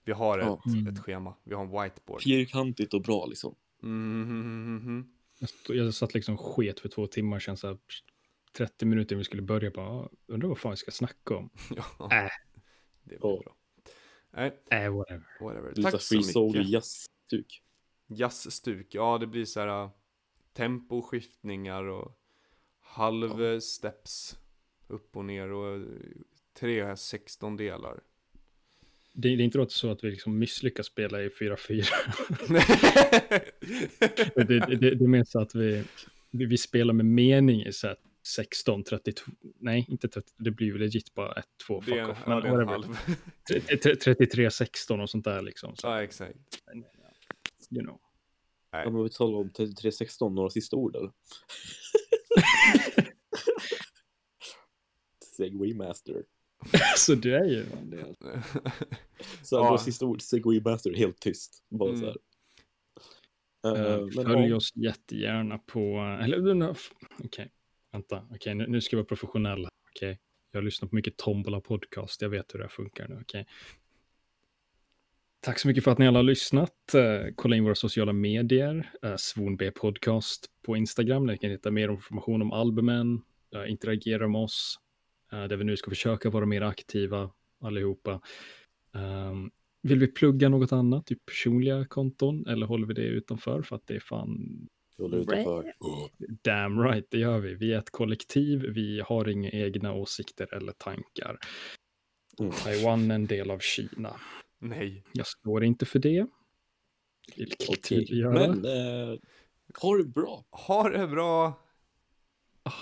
Vi har ett, Ja. Mm. ett schema. Vi har en whiteboard. Fyrkantigt och bra liksom. Jag, stod, jag satt liksom sket för två timmar sedan, så här, 30 minuter innan vi skulle börja. Bara, "Ah, undrar vad fan vi ska snacka om. Ja, Äh, det blir Ja. bra. Nej, äh whatever. whatever. Tack så free soul mycket. jazz-stuk. Jazzstuk, ja det blir så här äh, temposkiftningar och halvsteps upp och ner och äh, tre sextondelar. Det, det är inte så att vi liksom misslyckas spela i 4-4. det, det, det, det är mer så att vi, vi, spelar med mening i så här 16, 32, nej inte 30, det blir ju legit bara 1, 2, det är fuck en, off. ja, Men det är en halv. 33, 16 och sånt där liksom. Så, ja, exakt. you know. Ja, men vi talar om 3316, några sista ord eller? Segway master. så du är ju en del. Så Ja. några sista ord, segway master, helt tyst. Bara Mm. så här. Men Följ ja, oss jättegärna på, eller okej, vänta, okej, nu, nu ska jag vara professionell. Okej, jag lyssnar på mycket Tombola podcast, jag vet hur det här funkar nu, okej. Tack så mycket för att ni alla har lyssnat. Eh, kolla in våra sociala medier, uh, Svon B podcast på Instagram, där ni kan hitta mer information om albumen, uh, interagera med oss, eh, där vi nu ska försöka vara mer aktiva allihopa. Um, vill vi plugga något annat, typ personliga konton, eller håller vi det utanför för att det är fan håller utanför. Damn right, det gör vi. Vi är ett kollektiv, vi har inga egna åsikter eller tankar. Mm. Taiwan är en del av Kina. Nej. Jag står inte för det. Vilket Okej, tydliggöra. Men eh, ha det bra. Ha det bra!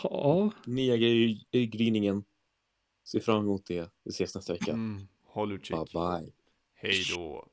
Ja, Nya grejer i gryningen. Ser fram emot det. Vi ses nästa vecka. Mm. Håll utkik. Bye bye. Hej då.